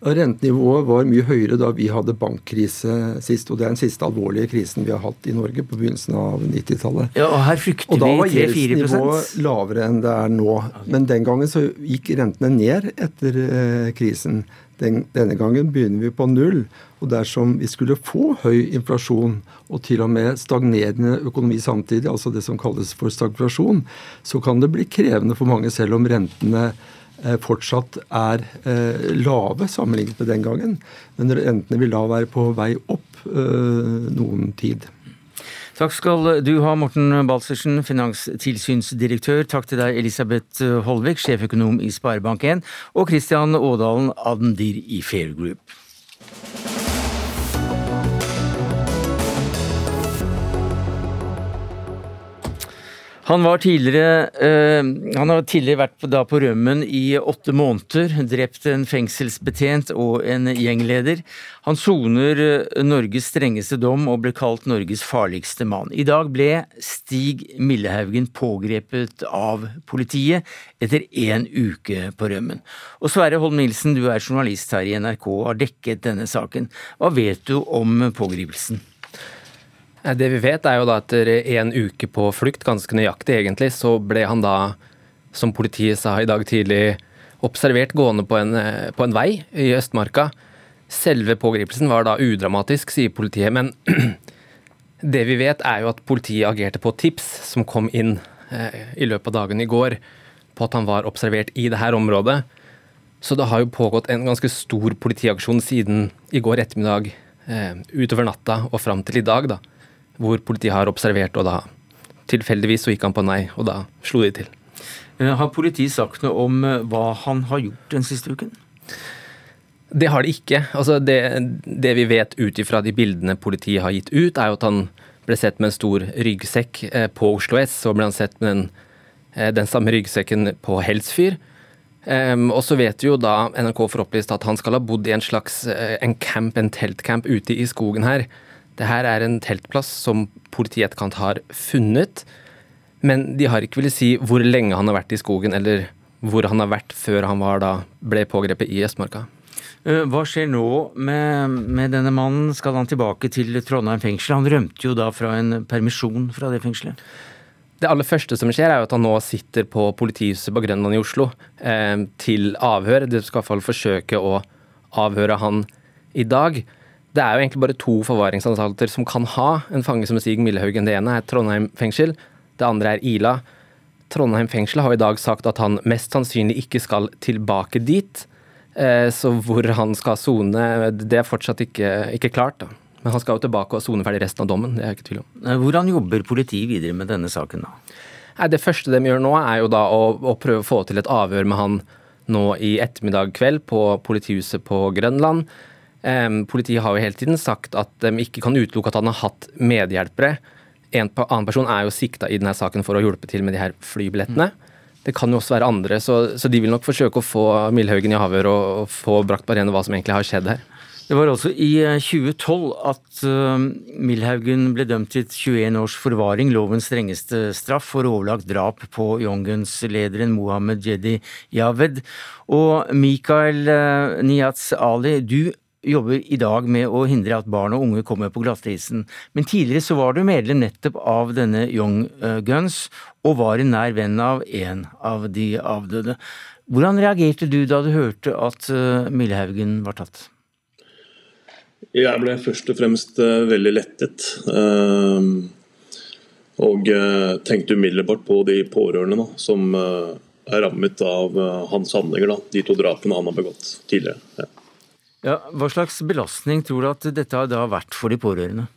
Rentenivået var mye høyere da vi hadde bankkrise sist, og det er den siste alvorlige krisen vi har hatt i Norge på begynnelsen av 90-tallet. Ja, Og her frykter og vi 3-4 Og da var gjeldsnivået lavere enn det er nå. Men den gangen så gikk rentene ned etter eh, krisen. Den, denne gangen begynner vi på null. Og dersom vi skulle få høy inflasjon og til og med stagnerende økonomi samtidig, altså det som kalles for stagflasjon, så kan det bli krevende for mange selv om rentene Eh, fortsatt er eh, lave sammenlignet med den gangen. Men rentene vil da være på vei opp eh, noen tid. Takk skal du ha, Morten Balsersen, finanstilsynsdirektør. Takk til deg, Elisabeth Holvik, sjeføkonom i Sparebank1, og Christian Aadalen, Adendir i Fair Group. Han, eh, han har tidligere vært på, da, på rømmen i åtte måneder, drept en fengselsbetjent og en gjengleder. Han soner eh, Norges strengeste dom og ble kalt Norges farligste mann. I dag ble Stig Millehaugen pågrepet av politiet etter én uke på rømmen. Og Sverre Holm Nilsen, du er journalist her i NRK og har dekket denne saken. Hva vet du om pågripelsen? Det vi vet, er jo da etter en uke på flukt, ganske nøyaktig egentlig, så ble han da, som politiet sa i dag tidlig, observert gående på en, på en vei i Østmarka. Selve pågripelsen var da udramatisk, sier politiet, men det vi vet er jo at politiet agerte på tips som kom inn eh, i løpet av dagen i går, på at han var observert i dette området. Så det har jo pågått en ganske stor politiaksjon siden i går ettermiddag, eh, utover natta og fram til i dag, da hvor politiet har observert, og da tilfeldigvis så gikk han på nei, og da slo de til. Eh, har politiet sagt noe om eh, hva han har gjort den siste uken? Det har de ikke. Altså det, det vi vet ut ifra de bildene politiet har gitt ut, er jo at han ble sett med en stor ryggsekk eh, på Oslo S. Så ble han sett med den, den samme ryggsekken på Helsfyr. Um, og så vet vi jo da NRK får opplyst at han skal ha bodd i en slags en camp, en teltcamp ute i skogen her. Det her er en teltplass som politiet etterkant har funnet, men de har ikke villet si hvor lenge han har vært i skogen, eller hvor han har vært før han var da ble pågrepet i Østmarka. Eh, hva skjer nå med, med, denne mannen? Skal han tilbake til Trondheim fengsel? Han rømte jo da fra en permisjon fra det fengselet. Det aller første som skjer, er at han nå sitter på politihuset på Grønland i Oslo eh, til avhør. De skal i hvert fall forsøke å avhøre han i dag. Det er jo egentlig bare to forvaringsanstalter som kan ha en fange som Stig Millehaugen. Det ene er Trondheim fengsel, det andre er Ila. Trondheim fengsel har i dag sagt at han mest sannsynlig ikke skal tilbake dit. Eh, så hvor han skal sone, det er fortsatt ikke, ikke klart. da. Men han skal jo tilbake og sone ferdig resten av dommen. det er jeg ikke tvil om. Eh, hvordan jobber politiet videre med denne saken da? Det første de gjør nå, er jo da å, å prøve å få til et avhør med han nå i ettermiddag kveld på politihuset på Grønland. Politiet har jo hele tiden sagt at de ikke kan utelukke at han har hatt medhjelpere. En annen person er jo sikta i denne saken for å hjelpe til med de her flybillettene. Det kan jo også være andre, så, så, de vil nok forsøke å få Milhaugen i avhør og, og, få brakt på rene hva som egentlig har skjedd her. Det var altså i 2012 eh, at uh, Milhaugen ble dømt til 21 års forvaring, lovens strengeste straff for overlagt drap på Yonguns-lederen Mohammed Jedi Yaved. Og Mikael uh, Niaz Ali, du jobber i dag med å hindre at barn og unge kommer på glattisen. Men tidligere så var du medlem nettopp av denne Young Guns, og var en nær venn av en av de avdøde. Hvordan reagerte du da du hørte at uh, Millehaugen var tatt? Jeg ble først og fremst uh, veldig lettet. Og tenkte umiddelbart på de pårørende da, som er rammet av hans handlinger. Da, de to drapene han har begått tidligere. Ja. Ja, hva slags belastning tror du at dette har da vært for de pårørende?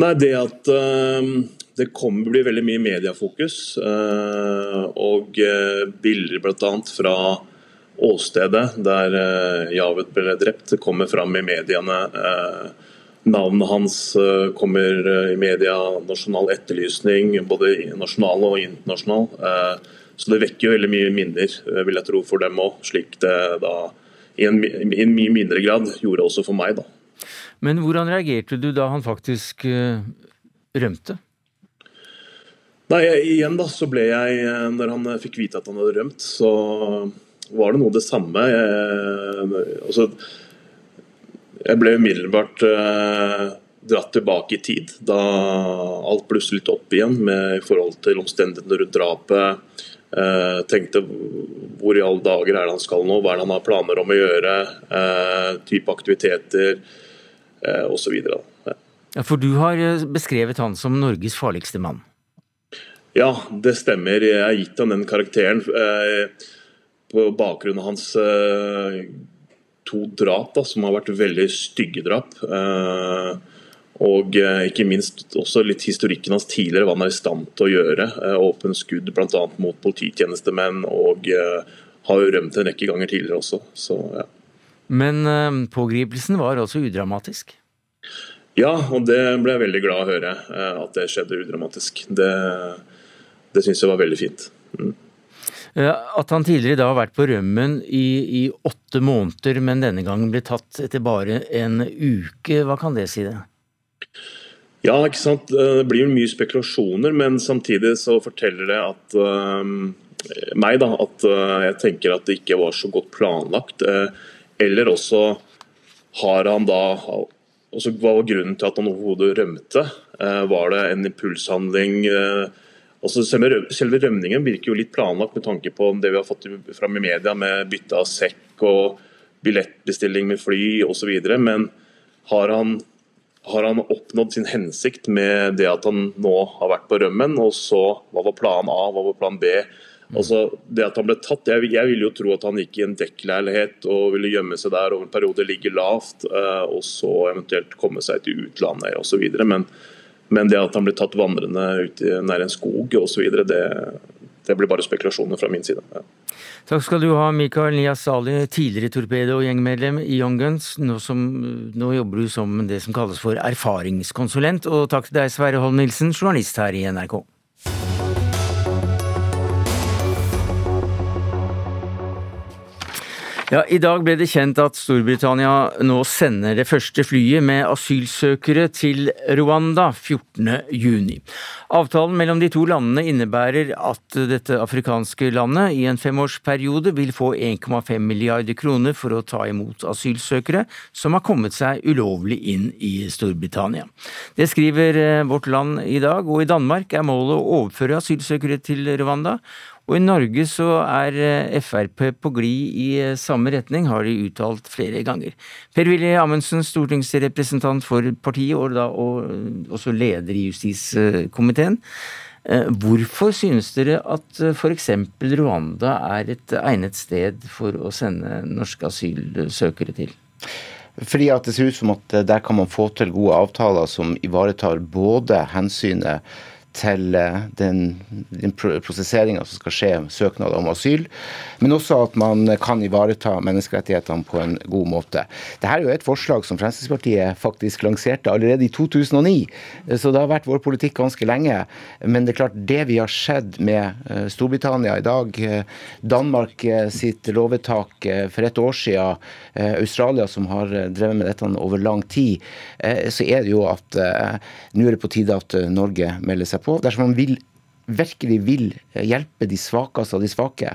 Nei, Det at uh, det kommer bli veldig mye mediefokus, uh, og uh, bilder bl.a. fra åstedet der uh, Javet ble drept, kommer fram i mediene. Navnet hans kommer i media, nasjonal etterlysning, både nasjonal og internasjonal. Så det vekker jo veldig mye minner, vil jeg tro, for dem òg. Slik det da i en, i en, mye mindre grad gjorde også for meg, da. Men hvordan reagerte du da han faktisk uh, rømte? Nei, igjen da, så ble jeg, Når han fikk vite at han hadde rømt, så var det noe det samme. Jeg, altså, jeg ble umiddelbart uh, dratt tilbake i tid, da alt blusset litt opp igjen med i forhold til omstendighetene rundt drapet. Uh, tenkte hvor i alle dager er det han skal nå, hva er det han har planer om å gjøre, uh, type aktiviteter eh, osv. Ja. ja, for du har beskrevet han som Norges farligste mann? Ja, det stemmer. Jeg har gitt han den karakteren eh, på bakgrunn av hans to drap, da, som har vært veldig stygge drap. Uh, og eh, ikke minst også litt historikken hans tidligere, hva han er i stand til å gjøre. Åpne åpen skudd bl.a. mot polititjenestemenn, og eh, har jo rømt en rekke ganger tidligere også. Så, ja. Men pågripelsen var altså udramatisk? Ja, og det ble jeg veldig glad å høre. At det skjedde udramatisk. Det, det syns jeg var veldig fint. Mm. At han tidligere da har vært på rømmen i, i, åtte måneder, men denne gangen ble tatt etter bare en uke, hva kan det si det? Ja, ikke sant. Eh, det blir mye spekulasjoner, men samtidig så forteller det at uh, meg da, at uh, jeg tenker at det ikke var så godt planlagt. Uh, eller også har han da også Hva var grunnen til at han overhodet rømte? var det en impulshandling? Altså selve, selve rømningen virker jo litt planlagt med tanke på det vi har fått fram i media med bytte av sekk og billettbestilling med fly osv. Men har han har han oppnådd sin hensikt med det at han nå har vært på rømmen? Og så, hva var plan A, hva var plan B? Altså, det at han ble tatt, jeg, jeg ville jo tro at han gikk i en dekkleilighet og ville gjemme seg der over en periode, ligge lavt, uh, og så eventuelt komme seg til utlandet osv. Men, men det at han ble tatt vandrende ut i, nær en skog osv., det, det blir bare spekulasjoner fra min side. Ja. Takk skal du ha, Mikael Nias Ali, tidligere torpedo-gjengmedlem i Young Guns. Nå, som, nå, jobber du som det som kalles for erfaringskonsulent. Og takk til deg, Sverre Holm Nilsen, journalist her i NRK. Ja, I dag ble det kjent at Storbritannia nå sender det første flyet med asylsøkere til Rwanda 14.6. Avtalen mellom de to landene innebærer at dette afrikanske landet i en femårsperiode vil få 1,5 milliarder kroner for å ta imot asylsøkere som har kommet seg ulovlig inn i Storbritannia. Det skriver eh, Vårt Land i dag, og i Danmark er målet å overføre asylsøkere til Rwanda. Og i Norge så er eh, Frp på glid i eh, samme retning, har de uttalt flere ganger. Per-Willy Amundsen, stortingsrepresentant for partiet og da eh, også leder i justiskomiteen. Hvorfor synes dere at f.eks. Rwanda er et egnet sted for å sende norske asylsøkere til? Fordi at det ser ut som at der kan man få til gode avtaler som ivaretar både hensynet til eh, den, den prosesseringa som skal skje søknader om asyl, men også at man kan ivareta menneskerettighetene på en god måte. Dette er jo et forslag som Fremskrittspartiet faktisk lanserte allerede i 2009, så det har vært vår politikk ganske lenge. Men det er klart, det vi har sett med eh, Storbritannia i dag, eh, Danmark sitt lovvedtak for et år siden, Australia som har drevet med dette over lang tid, så er det jo at nå er det på tide at Norge melder seg på. Dersom man vil, virkelig vil hjelpe de svakeste av de svake,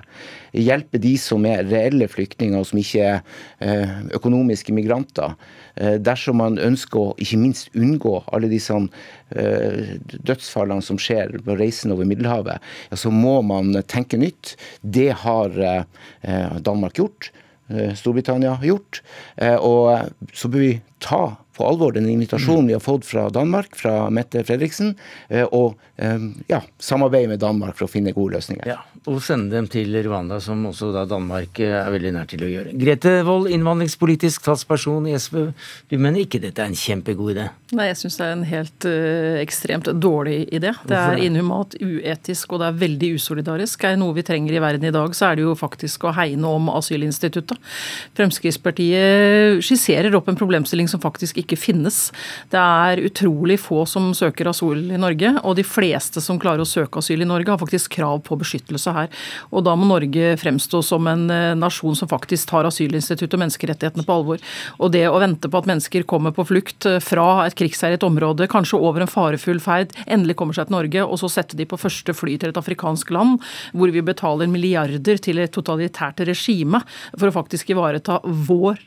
hjelpe de som er reelle flyktninger og som ikke er eh, økonomiske migranter, eh, dersom man ønsker å ikke minst unngå alle disse eh, dødsfallene som skjer på reisen over Middelhavet, ja, så må man tenke nytt. Det har Danmark gjort. Storbritannia har gjort. Og så bør vi ta på alvor den invitasjonen vi har fått fra Danmark, fra Mette Fredriksen, eh, og eh, ja, samarbeide med Danmark for å finne gode løsninger. Ja, Og sende dem til Rwanda, som også da Danmark eh, er veldig nær til å gjøre. Grete Wold, innvandringspolitisk talsperson i SV. Du mener ikke dette er en kjempegod idé? Nei, jeg syns det er en helt uh, ekstremt dårlig idé. Det er inhumant, uetisk og det er veldig usolidarisk. Er det noe vi trenger i verden i dag, så er det jo faktisk å hegne om asylinstituttet. Fremskrittspartiet skisserer opp en problemstilling som faktisk ikke ikke finnes. Det er utrolig få som søker asyl i Norge, og de fleste som klarer å søke asyl i Norge, har faktisk krav på beskyttelse her. Og da må Norge fremstå som en eh, nasjon som faktisk tar asylinstituttet og menneskerettighetene på alvor. Og det å vente på at mennesker kommer på flukt eh, fra et krigsherjet område, kanskje over en farefull ferd, endelig kommer seg til Norge, og så sette de på første fly til et afrikansk land, hvor vi betaler milliarder til et totalitært regime for å faktisk ivareta vår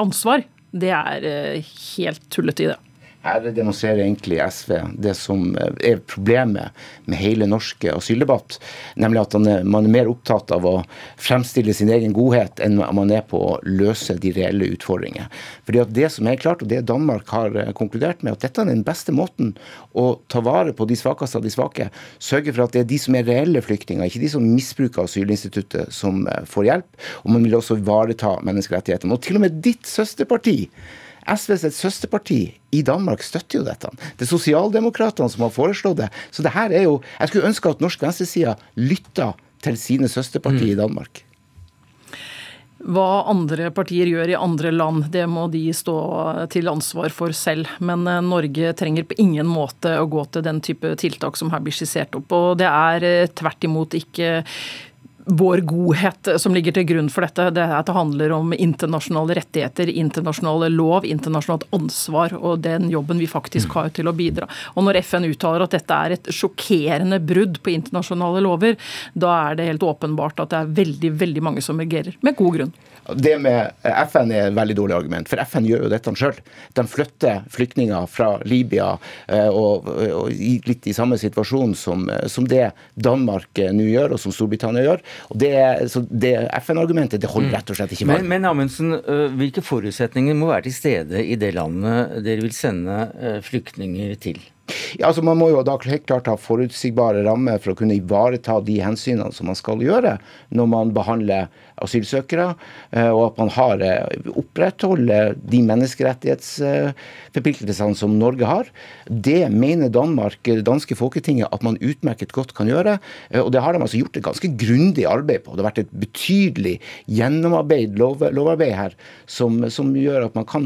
ansvar, det er eh, helt tullete i det. Her demonstrerer egentlig SV det som eh, er problemet med hele norske asyldebatt. Nemlig at man er mer opptatt av å fremstille sin egen godhet enn man er på å løse de reelle utfordringer. Fordi at Det som er klart, og det Danmark har eh, konkludert med, at dette er den beste måten å ta vare på de svakeste av de svake. Sørge for at det er de som er reelle flyktninger, ikke de som misbruker asylinstituttet, som eh, får hjelp. Og man vil også ivareta menneskerettighetene. Og til og med ditt søsterparti SV sitt søsterparti i Danmark støtter jo dette. Det er sosialdemokratene som har foreslått det. Så det her er jo Jeg skulle ønske at norsk venstreside lytta til sine søsterpartier mm. i Danmark. Hva andre partier gjør i andre land, det må de stå til ansvar for selv. Men eh, Norge trenger på ingen måte å gå til den type tiltak som her blir skissert opp. Og det er eh, tvert imot ikke vår godhet som ligger til grunn for dette. Det, er at det handler om internasjonale rettigheter, internasjonale lov, internasjonalt ansvar og den jobben vi faktisk har til å bidra. Og Når FN uttaler at dette er et sjokkerende brudd på internasjonale lover, da er det helt åpenbart at det er veldig, veldig mange som reagerer, med god grunn. Det med FN er et veldig dårlig argument, for FN gjør jo dette sjøl. De flytter flyktninger fra Libya eh, og, og, litt i samme situasjon som, som det Danmark eh, nå gjør, og som Storbritannia gjør. Og Det, det FN-argumentet det holder mm. rett og slett ikke med. Men, men Amundsen, hvilke forutsetninger må være til stede i det landet dere vil sende flyktninger til? Ja, altså Man må jo da helt klart ha forutsigbare rammer for å kunne ivareta de hensynene som man skal gjøre når man behandler asylsøkere, eh, og at man har eh, opprettholder de menneskerettighetsforpliktelsene som Norge har. Det mener Danmark, det danske folketinget at man utmerket godt kan gjøre. Eh, og det har de altså gjort et ganske grundig arbeid på. Det har vært et betydelig gjennomarbeid lov, lovarbeid her som, som gjør at man kan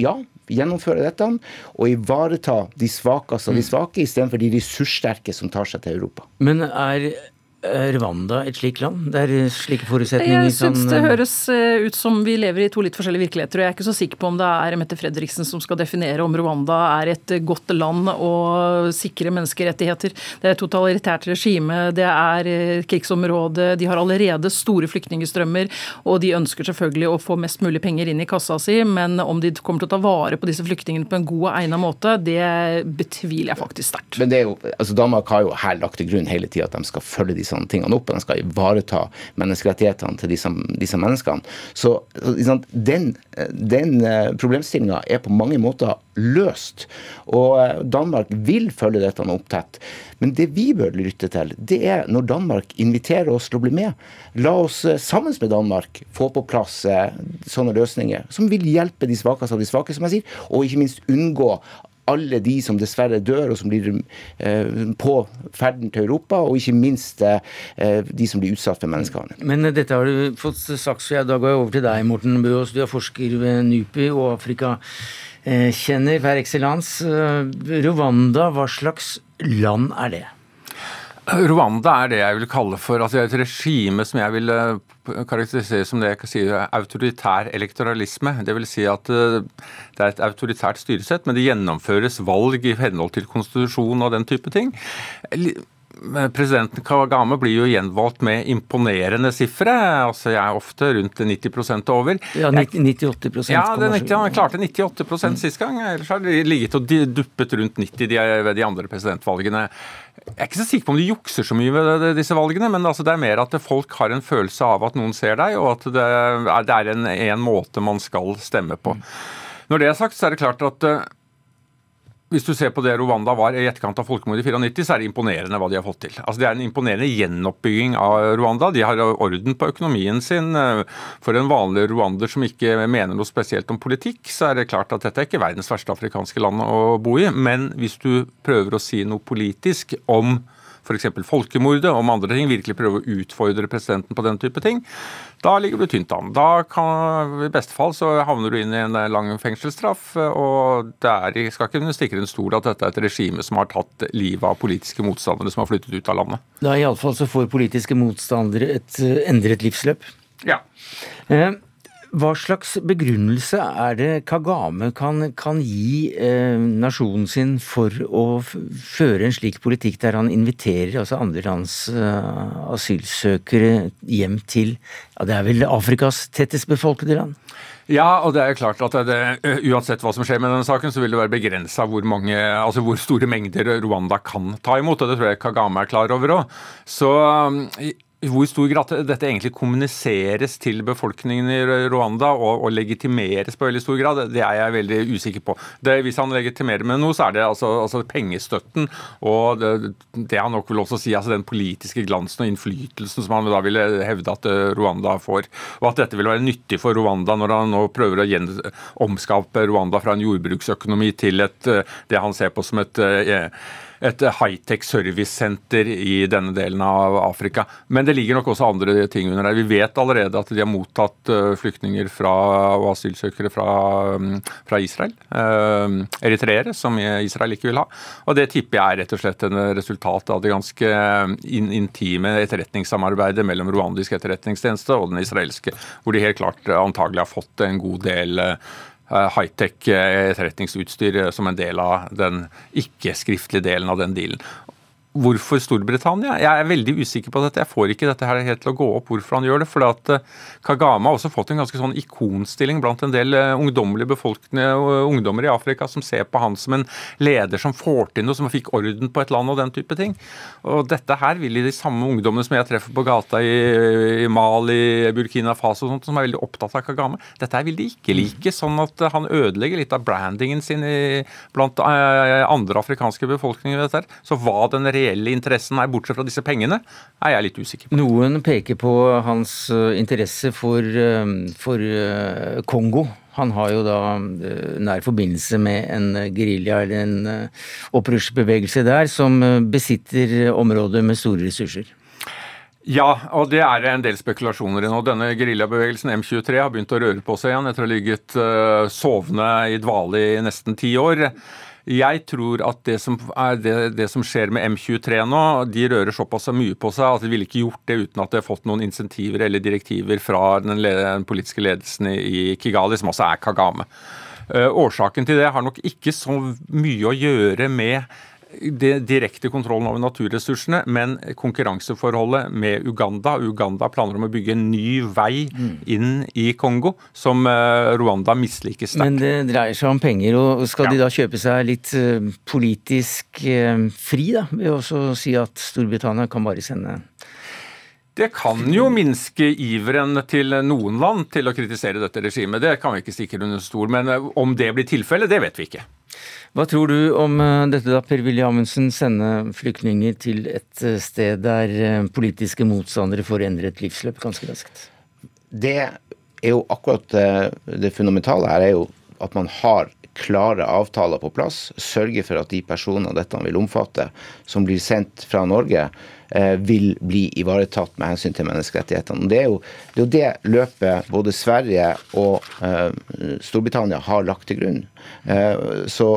ja, gjennomføre dette og ivareta de svakeste av de mm. svake, istedenfor de ressurssterke som tar seg til Europa. Men er Rwanda et slikt land? Det er slike forutsetninger Jeg syns det eh, høres eh, ut som vi lever i to litt forskjellige virkeligheter. og Jeg er ikke så sikker på om det er Mette Fredriksen som skal definere om Rwanda er et godt land å sikre menneskerettigheter. Det er et totalitært regime, det er eh, krigsområde, de har allerede store flyktningstrømmer, og de ønsker selvfølgelig å få mest mulig penger inn i kassa si, men om de kommer til å ta vare på disse flyktningene på en god og egnet måte, det betviler jeg faktisk sterkt. Men det er jo, altså Danmark har jo her lagt til grunn hele tida at de skal følge disse tingene opp, og den skal ivareta menneskerettighetene til disse, disse menneskene. Så den, den eh, problemstillinga er på mange måter løst. Og eh, Danmark vil følge dette opp tett. Men det vi bør lytte til, det er når Danmark inviterer oss til å bli med. La oss eh, sammen med Danmark få på plass sånne løsninger som vil hjelpe de svakeste av de svake, som jeg sier, og ikke minst unngå alle de som dessverre dør, og som blir eh, på ferden til Europa, og ikke minst eh, de som blir utsatt for menneskehandel. Men dette har du fått sagt, så jeg, da går jeg over til deg, Morten Bøås. Du er forsker ved NUPI og Afrika kjenner per excellence. Rwanda, hva slags land er det? Rwanda er det jeg vil kalle for altså et regime som jeg vil eh, karakterisere som det jeg kan si autoritær elektoralisme. Det vil si at eh, det er et autoritært styresett, men det gjennomføres valg i henhold til konstitusjon og den type ting. Presidenten Kagame blir jo gjenvalgt med imponerende sifre. altså Jeg er ofte rundt 90% over. Ja, 98% Ja, det, Han klarte 98 mm. sist gang. Ellers har de ligget og duppet rundt 90 ved de andre presidentvalgene. Jeg er ikke så sikker på om de jukser så mye ved disse valgene, men altså det er mer at folk har en følelse av at noen ser deg, og at det er en, en måte man skal stemme på. Når det er sagt, så er det klart at hvis du ser på det Rwanda var i etterkant av folkemordet i 94, så er det imponerende hva de har fått til. Altså Det er en imponerende gjenoppbygging av Rwanda. De har orden på økonomien sin. For en vanlig rwander som ikke mener noe spesielt om politikk, så er det klart at dette er ikke verdens verste afrikanske land å bo i. Men hvis du prøver å si noe politisk om f.eks. folkemordet, om andre ting, virkelig prøve å utfordre presidenten på den type ting, da ligger du tynt an. Da kan, I beste fall så havner du inn i en lang fengselsstraff, og det er, skal ikke stikke en stol at dette er et regime som har tatt livet av politiske motstandere som har flyttet ut av landet. Da iallfall så får politiske motstandere et eh, endret livsløp? Ja. Eh, hva slags begrunnelse er det Kagame kan, kan gi eh, nasjonen sin for å føre en slik politikk der han inviterer altså andre lands eh, asylsøkere hjem til ja, det er vel Afrikas tettest befolkede land? Ja, og det er klart at det, uansett hva som skjer med denne saken, så vil det være begrensa hvor, altså hvor store mengder Rwanda kan ta imot. og Det tror jeg Kagame er klar over òg. Så i hvor stor grad dette egentlig kommuniseres til befolkningen i Rwanda og, og, legitimeres på veldig stor grad, det er jeg veldig usikker på. Det, hvis han legitimerer med noe, så er det altså, altså pengestøtten og det, det, han nok vil også si, altså den politiske glansen og innflytelsen som han da ville hevde at eh, Rwanda får. Og at dette vil være nyttig for Rwanda når han nå prøver å omskape Rwanda fra en jordbruksøkonomi til et, eh, det han ser på som et eh, et high-tech servicesenter i denne delen av Afrika. Men det ligger nok også andre ting under der. Vi vet allerede at de har mottatt eh, flyktninger fra, og asylsøkere fra, mm, fra Israel. Uh, eritreere, som Israel ikke vil ha. Og det tipper jeg er rett og slett en resultat av det ganske in intime etterretningssamarbeidet mellom rwandisk etterretningstjeneste og den israelske, hvor de helt klart antagelig har fått en god del Eh, high-tech eh, etterretningsutstyr eh, som en del av den ikke-skriftlige delen av den dealen. Hvorfor Storbritannia? Jeg er veldig usikker på dette. Jeg får ikke dette her helt til å gå opp hvorfor han gjør det. for at eh, Kagame har også fått en ganske sånn ikonstilling blant en del eh, ungdommelige befolkende ungdommer i Afrika som ser på han som en leder som får til noe, som fikk orden på et land og den type ting. Og dette her vil de samme ungdommene som jeg treffer på gata i, Mali, Burkina Faso, og sånt, som er veldig opptatt av Kagame. Dette her vil de ikke like. Sånn at han ødelegger litt av brandingen sin i, blant eh, andre afrikanske befolkninger. Så hva den reelle reelle interessen er, bortsett fra disse pengene, er jeg litt usikker på. Noen peker på hans eh, interesse for, eh, for eh, Kongo. Han har jo da nær forbindelse med en gerilja eller en opprørsbevegelse der som besitter områder med store ressurser. Ja, og det er en del spekulasjoner i nå. Denne geriljabevegelsen M23 har begynt å røre på seg igjen etter å ha ligget sovende i dvale i nesten ti år. Jeg tror at det som, det, det som, skjer med M23 nå, de rører såpass mye på seg at de ville ikke gjort det uten at de har fått noen insentiver eller direktiver fra den, den politiske ledelsen i Kigali, som også er Kagame. Uh, årsaken til det har nok ikke så mye å gjøre med direkte kontrollen over naturressursene, men konkurranseforholdet med Uganda. Uganda planer om å bygge en ny vei inn i Kongo, som eh, Rwanda misliker sterkt. Men det dreier seg om penger, og skal de da kjøpe seg litt eh, politisk eh, fri, da? Ved å si at Storbritannia kan bare sende det kan jo minske iveren til noen land til å kritisere dette regimet. Det kan vi ikke stikke under stol. Men om det blir tilfellet, det vet vi ikke. Hva tror du om eh, dette da, Per-Willy Amundsen, sende flyktninger til et eh, sted der eh, politiske motstandere får endret livsløp ganske raskt? Det er jo akkurat det fundamentale her er jo at man har klare avtaler på plass. Sørge for at de personene dette vil omfatte, som blir sendt fra Norge, vil bli ivaretatt med hensyn til menneskerettighetene. Det er jo det, er det løpet både Sverige og uh, Storbritannia har lagt til grunn. Uh, så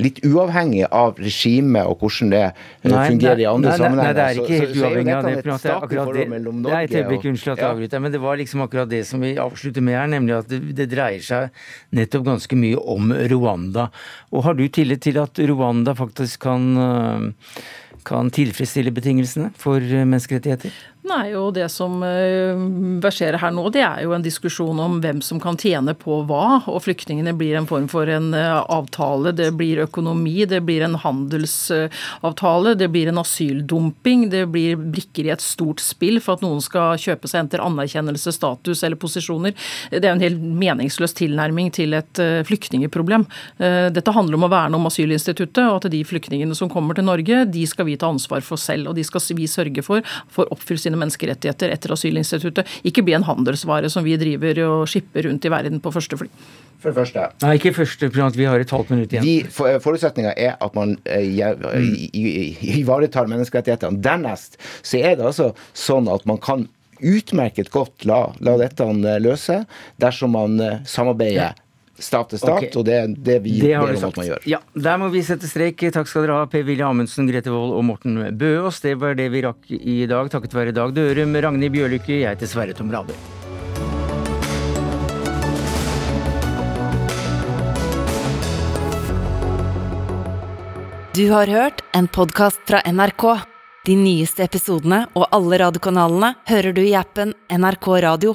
litt uavhengig av regimet og hvordan det nei, fungerer i andre nei, sammenhenger. Nei, det er ikke helt uavhengig av det. Det, det, det er et øyeblikk, unnskyld at jeg avbryter, men det var liksom akkurat det som vi avslutter med her, nemlig at det, det dreier seg nettopp ganske mye om Rwanda. Og har du tillit til at Rwanda faktisk kan uh, kan tilfredsstille betingelsene for eh, menneskerettigheter? Nei, og Det som eh, verserer her nå, det er jo en diskusjon om hvem som kan tjene på hva. og Flyktningene blir en form for en eh, avtale. Det blir økonomi, det blir en handelsavtale, det blir en asyldumping. Det blir brikker i et stort spill for at noen skal kjøpe seg enter anerkjennelse, status eller posisjoner. Det er en helt meningsløs tilnærming til et eh, flyktningeproblem. Dette handler om å verne om asylinstituttet, og at de flyktningene som kommer til Norge, de skal vi ta ansvar for selv. Og de skal vi sørge for får oppfylt sine sine menneskerettigheter etter asylinstituttet. Ikke bli en handelsvare som vi driver og skipper rundt i verden på første fly. For det første Nei, ikke første, vi har et halvt minutt igjen. De Forutsetninga er at man ivaretar menneskerettighetene. Dernest så er det altså sånn at man kan utmerket godt la, la dette løse dersom man samarbeider stat til stat, okay. og det er det vi det ber om at man gjør. Ja, Der må vi sette strek. Takk skal dere ha, Per-Willy Amundsen, Grete Wold og Morten Bøås. Det var det vi rakk i dag, takket være Dag Dørum, Ragnhild Bjørlykke, jeg heter Sverre Tom Radøy. Du har hørt en podkast fra NRK. De nyeste episodene og alle radiokanalene hører du i appen NRK Radio.